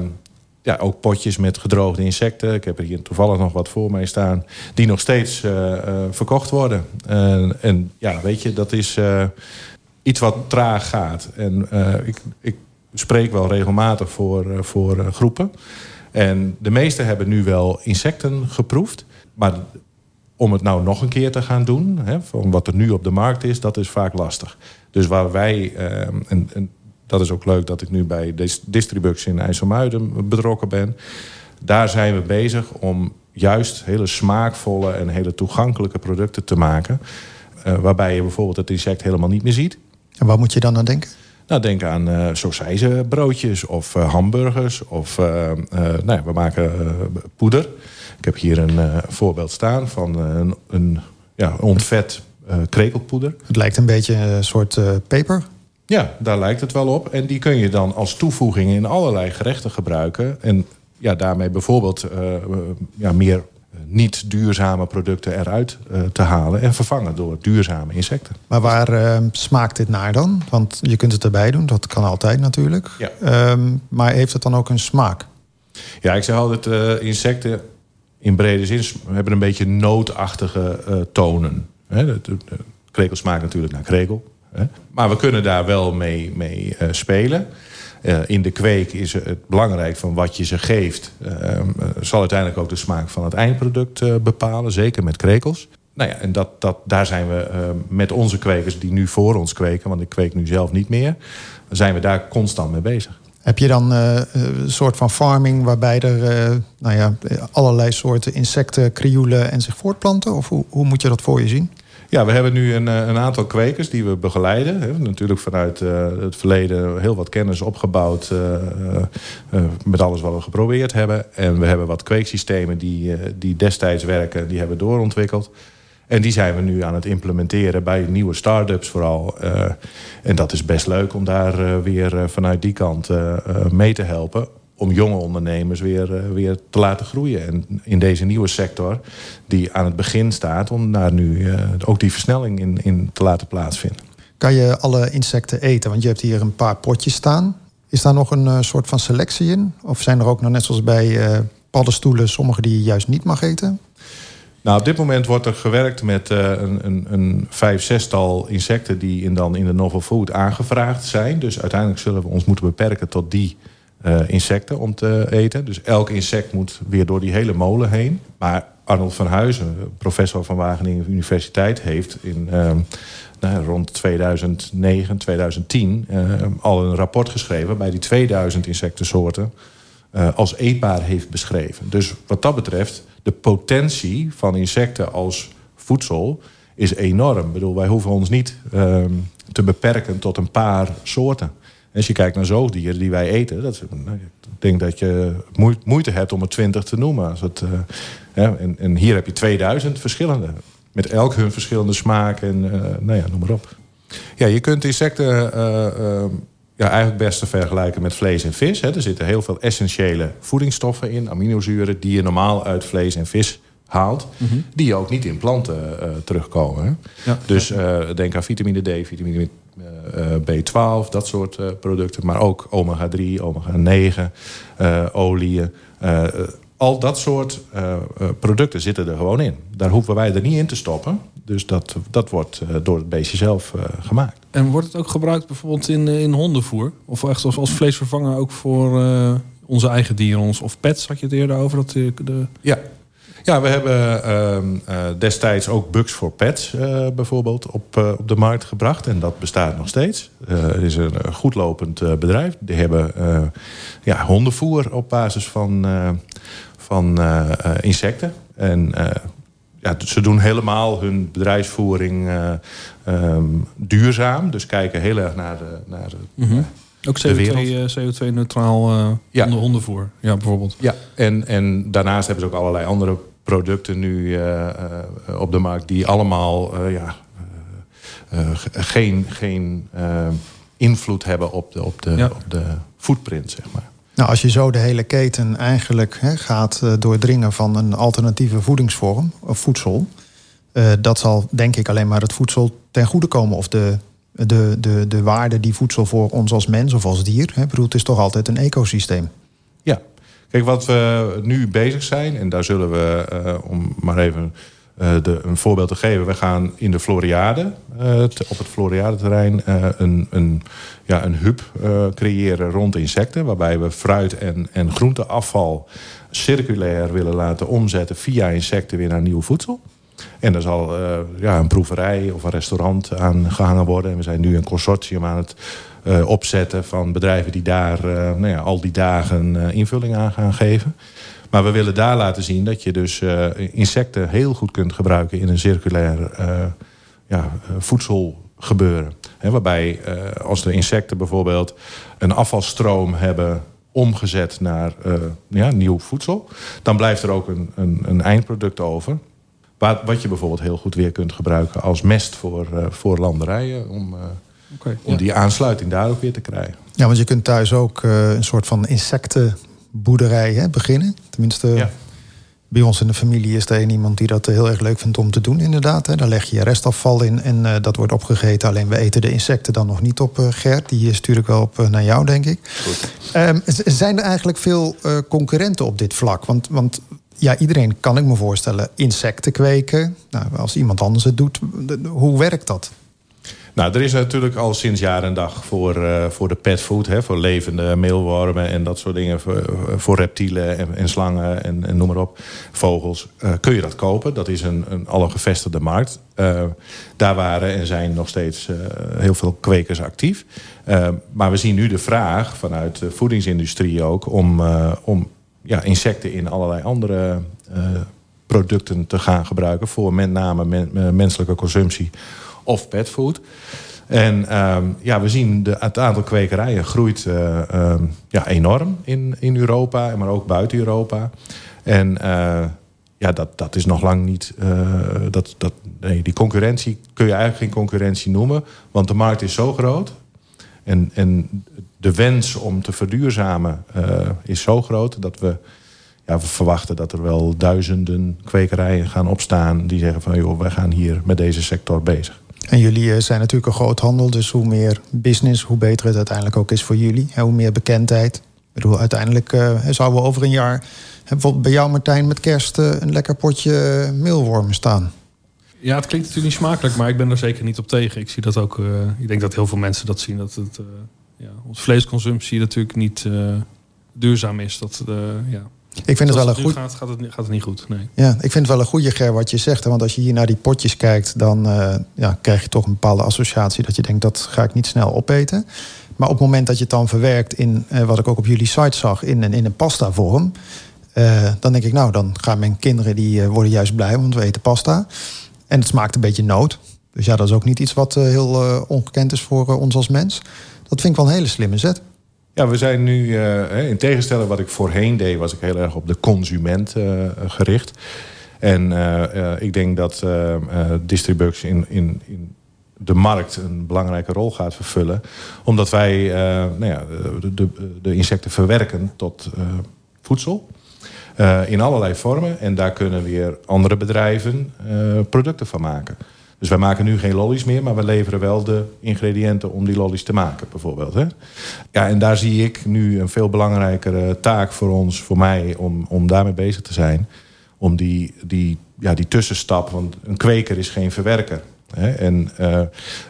Speaker 10: ja, ook potjes met gedroogde insecten. Ik heb er hier toevallig nog wat voor mij staan. Die nog steeds eh, eh, verkocht worden. En- en ja, weet je, dat is eh, iets wat traag gaat. En eh, ik, ik spreek wel regelmatig voor, eh, voor eh, groepen. En de meesten hebben nu wel insecten geproefd. Maar om het nou nog een keer te gaan doen, hè, van wat er nu op de markt is, dat is vaak lastig. Dus waar wij, eh, dat is ook leuk dat ik nu bij Dis- Distribux in IJsselmuiden betrokken ben. Daar zijn we bezig om juist hele smaakvolle en hele toegankelijke producten te maken. eh, waarbij je bijvoorbeeld het insect helemaal niet meer ziet.
Speaker 8: En waar moet je dan aan denken?
Speaker 10: Nou, denk aan broodjes of eh, hamburgers. Of nou ja, we maken poeder. Ik heb hier een voorbeeld staan van een, een ja, ontvet krekelpoeder.
Speaker 8: Het lijkt een beetje een soort peper.
Speaker 10: Ja, daar lijkt het wel op. En die kun je dan als toevoeging in allerlei gerechten gebruiken. En ja, daarmee bijvoorbeeld eh, eh, ja, meer eh, niet duurzame producten eruit te halen... en vervangen door duurzame insecten.
Speaker 8: Maar waar eh, smaakt dit naar dan? Want je kunt het erbij doen, dat kan altijd natuurlijk.
Speaker 10: Ja.
Speaker 8: Ehm, maar heeft het dan ook een smaak?
Speaker 10: Ja, ik zeg altijd, insecten in brede zin hebben een beetje nootachtige eh, tonen. Hè, de, de, de krekel smaakt natuurlijk naar krekel. Maar we kunnen daar wel mee, mee eh, spelen. Eh, in de kweek is het belangrijk van wat je ze geeft. eh, eh, zal uiteindelijk ook de smaak van het eindproduct bepalen. Zeker met krekels. Nou ja, en dat, dat, daar zijn we eh, met onze kwekers die nu voor ons kweken... want ik kweek nu zelf niet meer... zijn we daar constant mee bezig.
Speaker 8: Heb je dan een soort van farming waarbij er eh, nou ja, allerlei soorten insecten krioelen en zich voortplanten? Of hoe, hoe moet je dat voor je zien?
Speaker 10: Ja, we hebben nu een, eh, een aantal kwekers die we begeleiden. We hebben natuurlijk vanuit eh, het verleden heel wat kennis opgebouwd... eh, met alles wat we geprobeerd hebben. En we hebben wat kweeksystemen die, die destijds werken, die hebben doorontwikkeld. En die zijn we nu aan het implementeren bij nieuwe start-ups vooral. En dat is best leuk om daar weer vanuit die kant mee te helpen om jonge ondernemers weer, eh, weer te laten groeien. En in deze nieuwe sector, die aan het begin staat... om daar nu eh, ook die versnelling in, in te laten plaatsvinden.
Speaker 8: Kan je alle insecten eten? Want je hebt hier een paar potjes staan. Is daar nog een eh, soort van selectie in? Of zijn er ook nog net zoals bij paddenstoelen... sommige die je juist niet mag eten?
Speaker 10: Nou, op dit moment wordt er gewerkt met een, een, een vijf, zestal insecten die in, dan in de novel food aangevraagd zijn. Dus uiteindelijk zullen we ons moeten beperken tot die insecten om te eten. Dus elk insect moet weer door die hele molen heen. Maar Arnold van Huizen, professor van Wageningen Universiteit, heeft in ehm, nou, rond 2009, 2010 eh, al een rapport geschreven bij die 2000 insectensoorten eh, als eetbaar heeft beschreven. Dus wat dat betreft, de potentie van insecten als voedsel is enorm. Ik bedoel, wij hoeven ons niet ehm, te beperken tot een paar soorten. Als je kijkt naar zoogdieren die wij eten, dat nou, ik denk dat je moe- moeite hebt om er twintig te noemen. Als het, eh, en, en hier heb je 2000 verschillende. Met elk hun verschillende smaak en eh, nou ja, noem maar op. Ja, je kunt insecten eh, ja, eigenlijk best te vergelijken met vlees en vis. Hè. Er zitten heel veel essentiële voedingsstoffen in, aminozuren, die je normaal uit vlees en vis haalt, die ook niet in planten terugkomen. Hè.
Speaker 11: Ja.
Speaker 10: Dus denk aan vitamine D, vitamine B12, dat soort eh, producten. Maar ook omega-3, omega-9, eh oliën. eh, al dat soort producten zitten er gewoon in. Daar hoeven wij er niet in te stoppen. Dus dat, dat wordt door het beestje zelf gemaakt.
Speaker 11: En wordt het ook gebruikt bijvoorbeeld in, in hondenvoer? Of echt als, als vleesvervanger ook voor onze eigen dieren? Ons, of pets had je het eerder over? Dat de, de...
Speaker 10: Ja. Ja, we hebben ehm, eh, destijds ook Bugs for Pets eh, bijvoorbeeld op, eh, op de markt gebracht. En dat bestaat nog steeds. Het is een goedlopend bedrijf. Die hebben ja, hondenvoer op basis van, van insecten. En ja, ze doen helemaal hun bedrijfsvoering eh, ehm, duurzaam. Dus kijken heel erg naar de, naar de,
Speaker 11: Mhm. Ook
Speaker 10: de wereld.
Speaker 11: CO2, eh, CO2-neutraal eh
Speaker 10: Ja.
Speaker 11: onder hondenvoer. Ja, bijvoorbeeld.
Speaker 10: Ja, en, en daarnaast hebben ze ook allerlei andere producten nu eh, eh, op de markt... die allemaal eh, ja, ge- geen, geen eh, invloed hebben op de, op, de,
Speaker 11: Ja.
Speaker 10: op de footprint, zeg maar.
Speaker 8: Nou, als je zo de hele keten eigenlijk hè, gaat doordringen van een alternatieve voedingsvorm of voedsel, eh, dat zal denk ik alleen maar het voedsel ten goede komen. Of de, de, de, de waarde die voedsel voor ons als mens of als dier. Hè, bedoel, het is toch altijd een ecosysteem.
Speaker 10: Ja, kijk, wat we nu bezig zijn, en daar zullen we, eh, om maar even eh, de, een voorbeeld te geven, we gaan in de Floriade, eh, op het Floriade-terrein, een, een, ja, een hub creëren rond insecten, waarbij we fruit- en, en groenteafval circulair willen laten omzetten via insecten weer naar nieuw voedsel. En er zal ja, een proeverij of een restaurant aan gehangen worden. En we zijn nu een consortium aan het eh, opzetten van bedrijven die daar eh, nou ja, al die dagen eh, invulling aan gaan geven. Maar we willen daar laten zien dat je dus insecten heel goed kunt gebruiken in een circulair ja, voedselgebeuren. Waarbij als de insecten bijvoorbeeld een afvalstroom hebben omgezet naar ja, nieuw voedsel, dan blijft er ook een, een, een eindproduct over. Wat, je bijvoorbeeld heel goed weer kunt gebruiken als mest voor, voor landerijen. Om, eh,
Speaker 11: Oké,
Speaker 10: om
Speaker 11: ja.
Speaker 10: die aansluiting daar ook weer te krijgen.
Speaker 8: Ja, want je kunt thuis ook eh, een soort van insectenboerderij hè, beginnen. Tenminste,
Speaker 10: Ja.
Speaker 8: bij ons in de familie is er een iemand die dat heel erg leuk vindt om te doen, inderdaad. Hè. Daar leg je je restafval in en eh, dat wordt opgegeten. Alleen we eten de insecten dan nog niet op, eh, Gert. Die stuur ik wel op eh, naar jou, denk ik. Ehm, z- zijn er eigenlijk veel eh, concurrenten op dit vlak? Want, want ja, iedereen kan ik me voorstellen insecten kweken. Nou, als iemand anders het doet, hoe werkt dat?
Speaker 10: Nou, er is natuurlijk al sinds jaar en dag voor, eh, voor de petfood, hè, voor levende meelwormen en dat soort dingen, voor, voor reptielen en, en slangen en, en noem maar op, vogels, eh, kun je dat kopen. Dat is een, een al een gevestigde markt. Eh, daar waren en zijn nog steeds heel veel kwekers actief. Maar we zien nu de vraag vanuit de voedingsindustrie ook om, om ja, insecten in allerlei andere producten te gaan gebruiken voor met name men- menselijke consumptie of petfood. En ehm, ja, we zien de, het aantal kwekerijen groeit eh, ehm, ja, enorm in, in Europa, maar ook buiten Europa. En eh, ja, dat, dat is nog lang niet. eh, dat, dat, nee, die concurrentie kun je eigenlijk geen concurrentie noemen, want de markt is zo groot. En, en de wens om te verduurzamen is zo groot dat we, ja, we verwachten dat er wel duizenden kwekerijen gaan opstaan die zeggen van joh, wij gaan hier met deze sector bezig.
Speaker 8: En jullie eh, zijn natuurlijk een groothandel, dus hoe meer business, hoe beter het uiteindelijk ook is voor jullie. En hoe meer bekendheid. Ik bedoel, uiteindelijk eh, zouden we over een jaar... bijvoorbeeld bij jou Martijn met kerst eh, een lekker potje meelwormen staan.
Speaker 11: Ja, het klinkt natuurlijk niet smakelijk, maar ik ben er zeker niet op tegen. Ik zie dat ook. ik denk dat heel veel mensen dat zien. Dat het, ja, onze vleesconsumptie natuurlijk niet duurzaam is. Dat, ja.
Speaker 8: Ik vind het wel een goed...
Speaker 11: Gaat, gaat, het, niet- gaat het niet goed. Nee.
Speaker 8: Ja, ik vind het wel een goede Ger wat je zegt. Hè? Want als je hier naar die potjes kijkt, dan eh, ja, krijg je toch een bepaalde associatie dat je denkt dat ga ik niet snel opeten. Maar op het moment dat je het dan verwerkt in eh, wat ik ook op jullie site zag, in een, in een pasta vorm. eh, dan denk ik, nou, dan gaan mijn kinderen die worden juist blij, want we eten pasta. En het smaakt een beetje noot. Dus ja, dat is ook niet iets wat heel ongekend is voor ons als mens. Dat vind ik wel een hele slimme zet.
Speaker 10: Ja, we zijn nu, eh, in tegenstelling wat ik voorheen deed, was ik heel erg op de consument eh, gericht. En eh, ik denk dat Distribux in, in, in de markt een belangrijke rol gaat vervullen. Omdat wij nou ja, de, de, de insecten verwerken tot voedsel. in allerlei vormen. En daar kunnen weer andere bedrijven producten van maken. Dus wij maken nu geen lollies meer, maar we leveren wel de ingrediënten om die lollies te maken, bijvoorbeeld. Hè? Ja, en daar zie ik nu een veel belangrijkere taak voor ons, voor mij, om, om daarmee bezig te zijn. Om die, die, ja, die tussenstap, want een kweker is geen verwerker. Hè? En eh,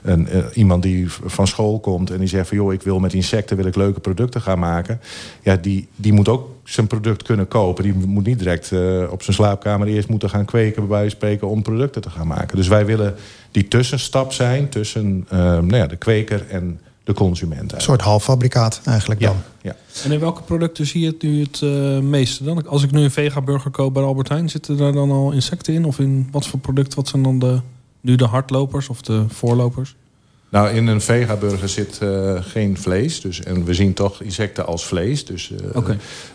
Speaker 10: een, eh, iemand die van school komt en die zegt van joh, ik wil met insecten wil ik leuke producten gaan maken. Ja, die, die moet ook zijn product kunnen kopen. Die moet niet direct eh, op zijn slaapkamer eerst moeten gaan kweken, bij wijze van spreken, om producten te gaan maken. Dus wij willen die tussenstap zijn tussen eh, nou ja, de kweker en de consument.
Speaker 8: Een soort halffabrikaat eigenlijk dan.
Speaker 10: Ja.
Speaker 11: En in welke producten zie je het nu het meeste dan? Als ik nu een vega-burger koop bij Albert Heijn, zitten daar dan al insecten in? Of in wat voor product? Wat zijn dan de, nu de hardlopers of de voorlopers?
Speaker 10: Nou, in een vegaburger zit eh, geen vlees. Dus, en we zien toch insecten als vlees. Dus eh,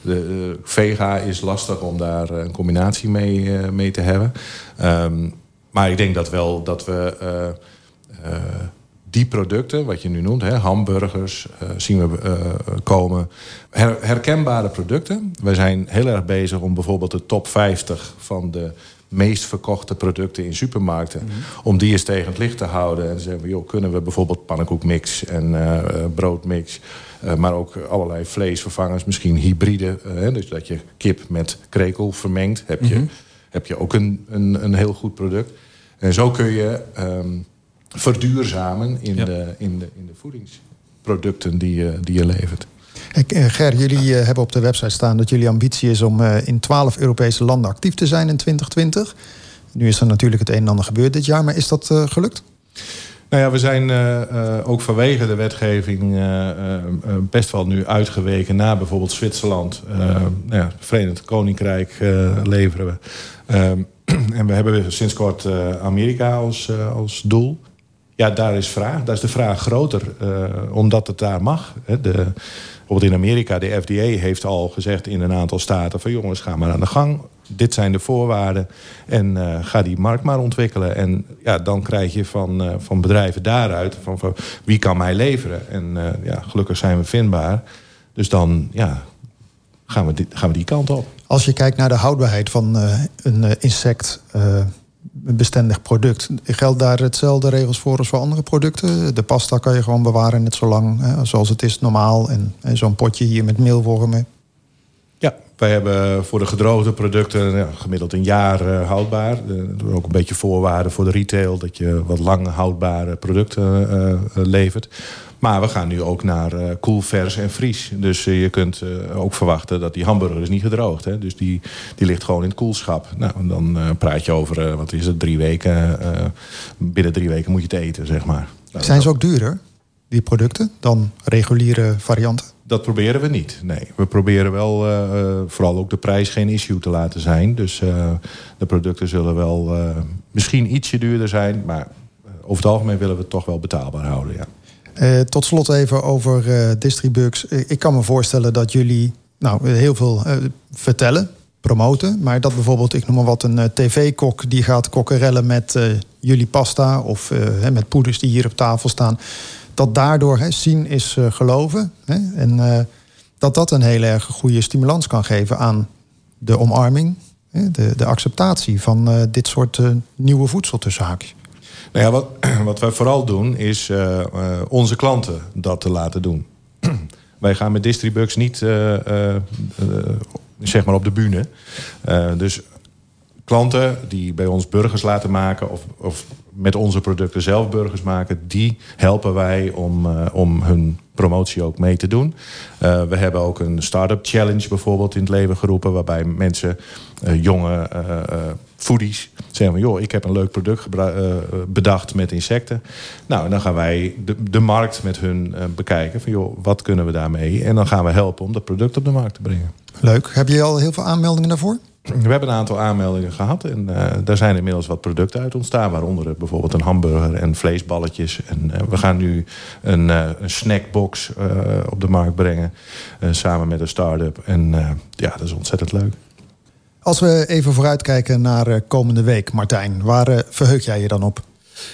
Speaker 10: de eh, vega is lastig om daar een combinatie mee, mee te hebben. Ehm, maar ik denk dat wel dat we die producten, wat je nu noemt, hè, hamburgers, zien we komen. Her- herkenbare producten. Wij zijn heel erg bezig om bijvoorbeeld de top 50 van de meest verkochte producten in supermarkten. Om die eens tegen het licht te houden. En te zeggen, van, joh, kunnen we bijvoorbeeld pannenkoekmix en eh, eh, broodmix. eh, maar ook allerlei vleesvervangers, misschien hybride. dus dat je kip met krekel vermengt. Heb je,
Speaker 11: Mhm.
Speaker 10: heb je ook een, een, een heel goed product. En zo kun je ehm, verduurzamen in,
Speaker 11: Ja.
Speaker 10: de, in, de, in de voedingsproducten die je, die je levert.
Speaker 8: Eh, Ger, jullie eh, hebben op de website staan dat jullie ambitie is om eh, in 12 Europese landen actief te zijn in 2020. Nu is er natuurlijk het een en ander gebeurd dit jaar, maar is dat gelukt?
Speaker 10: Nou ja, we zijn ook vanwege de wetgeving best wel nu uitgeweken naar bijvoorbeeld Zwitserland. Nou ja, Verenigd Koninkrijk leveren we. Ehm, (clears throat) en we hebben sinds kort Amerika als, als doel. Ja, daar is, vraag, daar is de vraag groter, eh, omdat het daar mag. Hè. De, bijvoorbeeld in Amerika, de FDA heeft al gezegd in een aantal staten... van jongens, ga maar aan de gang. Dit zijn de voorwaarden. En eh, ga die markt maar ontwikkelen. En ja, dan krijg je van, eh, van bedrijven daaruit... Van, van wie kan mij leveren? En ja, gelukkig zijn we vindbaar. Dus dan ja, gaan, we gaan we die kant op.
Speaker 8: Als je kijkt naar de houdbaarheid van een insect bestendig product, geldt daar hetzelfde regels voor als voor andere producten? De pasta kan je gewoon bewaren net zo lang hè, zoals het is normaal. En, en zo'n potje hier met meelwormen.
Speaker 10: Wij hebben voor de gedroogde producten ja, gemiddeld een jaar eh, houdbaar. Uh, ook een beetje voorwaarden voor de retail... dat je wat lang houdbare producten eh, eh, levert. Maar we gaan nu ook naar eh koel, vers en vries. Dus eh, je kunt eh, ook verwachten dat die hamburger is niet gedroogd. Hè? Dus die, die ligt gewoon in het koelschap. Nou, en dan eh, praat je over, eh, wat is het, drie weken. eh, binnen drie weken moet je het eten, zeg maar.
Speaker 8: Zijn ze ook duurder, die producten, dan reguliere varianten?
Speaker 10: Dat proberen we niet. Nee, we proberen wel eh, eh, vooral ook de prijs geen issue te laten zijn. Dus eh, de producten zullen wel misschien ietsje duurder zijn, maar over het algemeen willen we het toch wel betaalbaar houden. Ja.
Speaker 8: Tot slot even over Distribux. Ik kan me voorstellen dat jullie nou, heel veel vertellen, promoten. Maar dat bijvoorbeeld, ik noem maar wat, een tv-kok die gaat kokkerellen met jullie pasta of met poeders die hier op tafel staan. Dat daardoor hè, zien is eh, geloven. En eh, dat dat een hele erg goede stimulans kan geven aan de omarming, de, de acceptatie van eh, dit soort nieuwe voedsel tussen haakjes.
Speaker 10: Nou ja, wat, (clears throat) wat wij vooral doen is onze klanten dat te laten doen. (clears throat) Wij gaan met Distribugs niet zeg maar op de bühne. Dus klanten die bij ons burgers laten maken... of, of met onze producten zelf burgers maken... die helpen wij om, eh, om hun promotie ook mee te doen. Eh, we hebben ook een start-up challenge bijvoorbeeld in het leven geroepen... waarbij mensen, eh, jonge foodies, zeggen van... joh, ik heb een leuk product bedacht met insecten. Nou, en dan gaan wij de, de markt met hun bekijken... van joh, wat kunnen we daarmee? En dan gaan we helpen om dat product op de markt te brengen.
Speaker 8: Leuk. Heb je al heel veel aanmeldingen daarvoor?
Speaker 10: We hebben een aantal aanmeldingen gehad en eh, daar zijn inmiddels wat producten uit ontstaan. Waaronder bijvoorbeeld een hamburger en vleesballetjes. En eh, we gaan nu een, eh, een snackbox eh, op de markt brengen. eh, samen met een start-up. En eh, ja, dat is ontzettend leuk.
Speaker 8: Als we even vooruitkijken naar eh, komende week, Martijn, waar eh, verheug jij je dan op?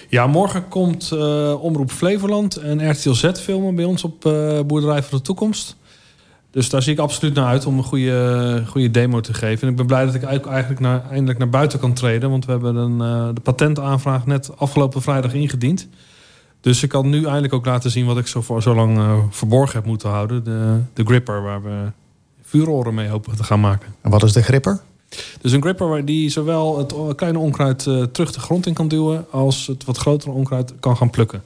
Speaker 11: Ja, morgen komt eh, Omroep Flevoland en RTL Z filmen bij ons op eh, Boerderij voor de Toekomst. Dus daar zie ik absoluut naar uit om een goede, goede demo te geven. En ik ben blij dat ik eigenlijk- naar, eindelijk naar buiten kan treden. Want we hebben een, eh, de patentaanvraag net afgelopen vrijdag ingediend. Dus ik kan nu eindelijk ook laten zien wat ik zo, voor, zo lang eh, verborgen heb moeten houden. De, de gripper waar we vuuroren mee hopen te gaan maken.
Speaker 8: En wat is de gripper?
Speaker 11: Dus een gripper waar die zowel het kleine onkruid eh, terug de grond in kan duwen... als het wat grotere onkruid kan gaan plukken.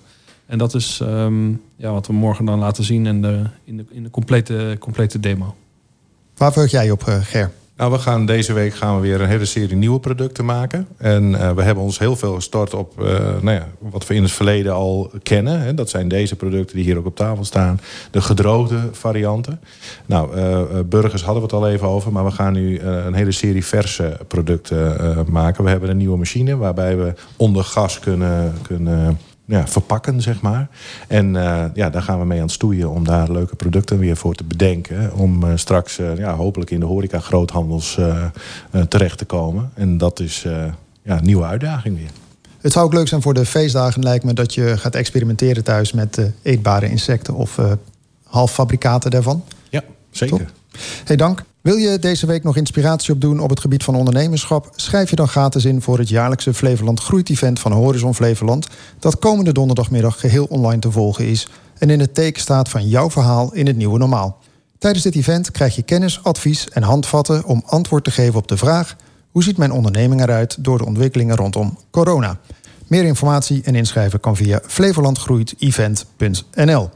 Speaker 11: En dat is ehm, ja, wat we morgen dan laten zien in de, in de, in de complete, complete demo.
Speaker 8: Waar verheug jij je op, eh, Ger?
Speaker 10: Nou, we gaan deze week gaan we weer een hele serie nieuwe producten maken. En eh, we hebben ons heel veel gestort op eh, nou ja, wat we in het verleden al kennen. Hè. Dat zijn deze producten die hier ook op tafel staan. De gedroogde varianten. Nou, burgers hadden we het al even over. Maar we gaan nu een hele serie verse producten eh, maken. We hebben een nieuwe machine waarbij we onder gas kunnen... kunnen ja, verpakken, zeg maar. En eh, ja, daar gaan we mee aan het stoeien om daar leuke producten weer voor te bedenken. Om eh, straks eh, ja, hopelijk in de horeca groothandels terecht te komen. En dat is ja, een nieuwe uitdaging weer.
Speaker 8: Het zou ook leuk zijn voor de feestdagen, lijkt me, dat je gaat experimenteren thuis met eetbare insecten of halffabrikaten daarvan.
Speaker 10: Ja, zeker.
Speaker 8: Hey, dank. Wil je deze week nog inspiratie opdoen op het gebied van ondernemerschap? Schrijf je dan gratis in voor het jaarlijkse Flevoland Groeit-event van Horizon Flevoland. Dat komende donderdagmiddag geheel online te volgen is. En in het teken staat van jouw verhaal in het nieuwe normaal. Tijdens dit event krijg je kennis, advies en handvatten om antwoord te geven op de vraag: hoe ziet mijn onderneming eruit door de ontwikkelingen rondom corona? Meer informatie en inschrijven kan via flevolandgroeit-event.nl.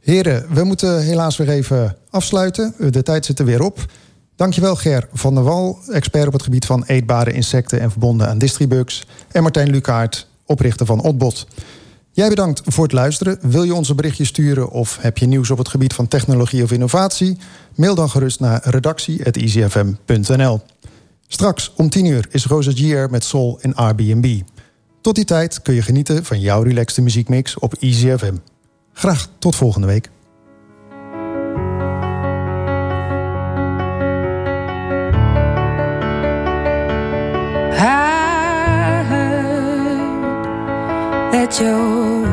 Speaker 8: Heren, we moeten helaas weer even afsluiten. De tijd zit er weer op. Dankjewel Ger van der Wal, expert op het gebied van eetbare insecten en verbonden aan Distribugs. En Martijn Lukaert, oprichter van Otbot. Jij bedankt voor het luisteren. Wil je ons een berichtje sturen of heb je nieuws op het gebied van technologie of innovatie? Mail dan gerust naar redactie.icfm.nl. Straks om 10 uur is Rosa Gier met Soul en Airbnb. Tot die tijd kun je genieten van jouw relaxte muziekmix op Easy FM. Graag tot volgende week.
Speaker 12: I that you're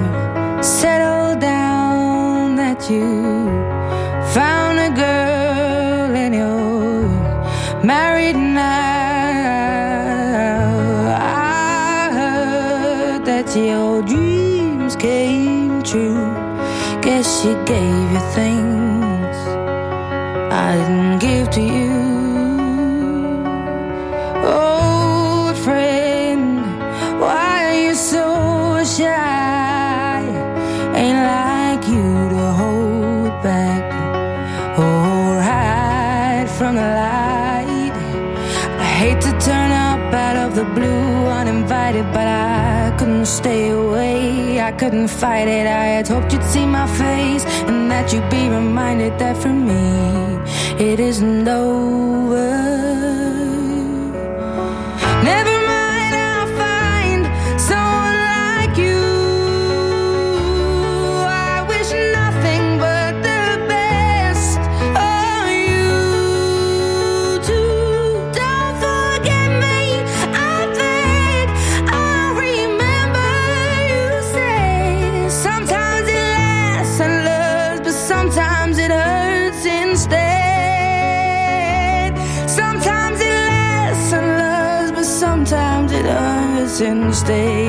Speaker 12: settled down, that you found a girl and you're married now. I heard that your dreams came true. Guess she gave you things I didn't give to you. Old friend, why are you so shy? Ain't like you to hold back or hide from the light. I hate to turn up out of the blue uninvited, but I couldn't stay away. Couldn't fight it. I had hoped you'd see my face and that you'd be reminded that for me it isn't over. since day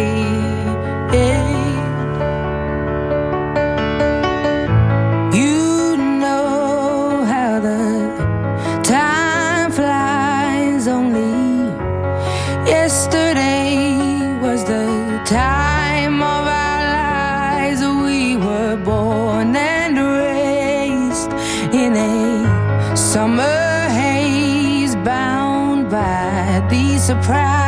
Speaker 12: eight. You know how the time flies. Only yesterday was the time. Summer haze bound by the surprise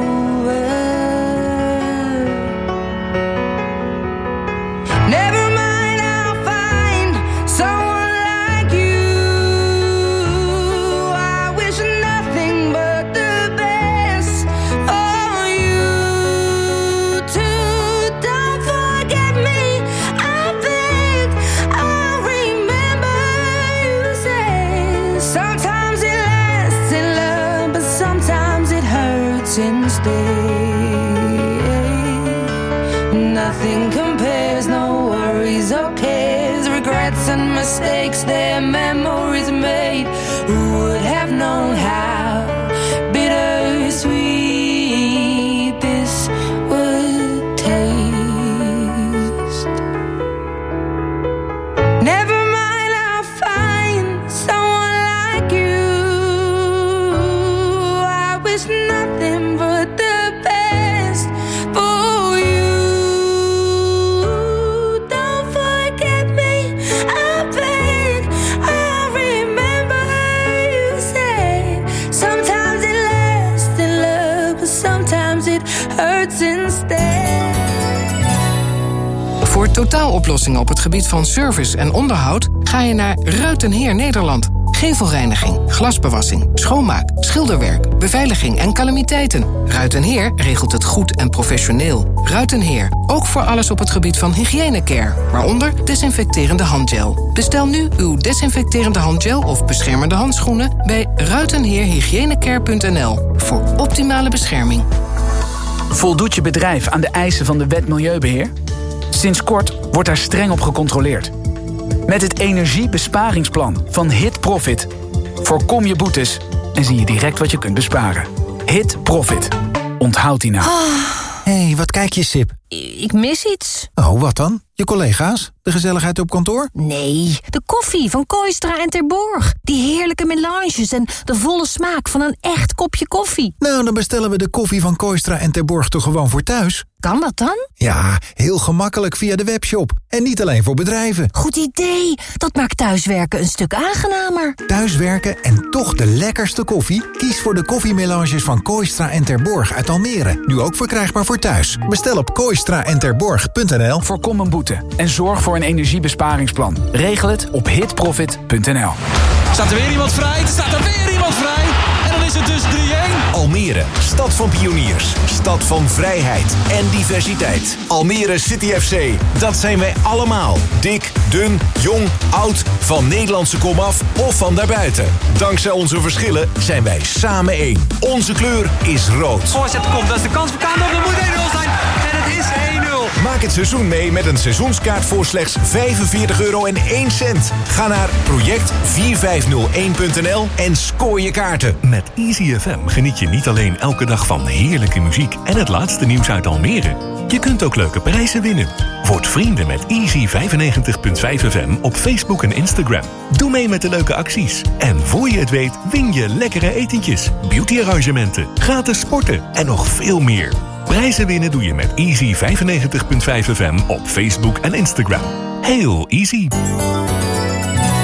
Speaker 4: Op het gebied van service en onderhoud ga je naar Ruitenheer Nederland. Gevelreiniging, glasbewassing, schoonmaak, schilderwerk, beveiliging en calamiteiten. Ruitenheer regelt het goed en professioneel. Ruitenheer, ook voor alles op het gebied van hygiënecare, waaronder desinfecterende handgel. Bestel nu uw desinfecterende handgel of beschermende handschoenen bij ruitenheerhygiënecare.nl voor optimale bescherming.
Speaker 13: Voldoet je bedrijf aan de eisen van de wet Milieubeheer? Sinds kort wordt daar streng op gecontroleerd. Met het energiebesparingsplan van Hit Profit voorkom je boetes en zie je direct wat je kunt besparen. Hit Profit. Onthoud die nou.
Speaker 14: Hé, hey, wat kijk je, Sip?
Speaker 15: Ik mis iets.
Speaker 14: Oh, wat dan? Je collega's? De gezelligheid op kantoor?
Speaker 15: Nee, de koffie van Koistra en Terborg. Die heerlijke melanges en de volle smaak van een echt kopje koffie.
Speaker 14: Nou, dan bestellen we de koffie van Koistra en Terborg toch gewoon voor thuis?
Speaker 15: Kan dat dan?
Speaker 14: Ja, heel gemakkelijk via de webshop. En niet alleen voor bedrijven.
Speaker 15: Goed idee. Dat maakt thuiswerken een stuk aangenamer.
Speaker 14: Thuiswerken en toch de lekkerste koffie? Kies voor de koffiemelanges van Koistra en Terborg uit Almere. Nu ook verkrijgbaar voor thuis. Bestel op koistraenterborg.nl
Speaker 13: Voorkom een boete en zorg voor een energiebesparingsplan. Regel het op hitprofit.nl.
Speaker 16: Staat er weer iemand vrij? Er staat er weer iemand vrij. En dan is het dus 3-1.
Speaker 17: Almere, stad van pioniers, stad van vrijheid en diversiteit. Almere City FC, dat zijn wij allemaal. Dik, dun, jong, oud, van Nederlandse komaf of van daarbuiten. Dankzij onze verschillen zijn wij samen één. Onze kleur is rood.
Speaker 16: Voorzet komt, dat is de kans voor Kaandorp. Dat moet 1-0 zijn.
Speaker 17: Maak het seizoen mee met een seizoenskaart voor slechts 45 euro en 1 cent. Ga naar project4501.nl en scoor je kaarten.
Speaker 18: Met Easy FM geniet je niet alleen elke dag van heerlijke muziek en het laatste nieuws uit Almere. Je kunt ook leuke prijzen winnen. Word vrienden met Easy 95.5 FM op Facebook en Instagram. Doe mee met de leuke acties. En voor je het weet win je lekkere etentjes, beautyarrangementen, gratis sporten en nog veel meer. Prijzen winnen doe je met Easy 95.5 FM op Facebook en Instagram. Heel easy.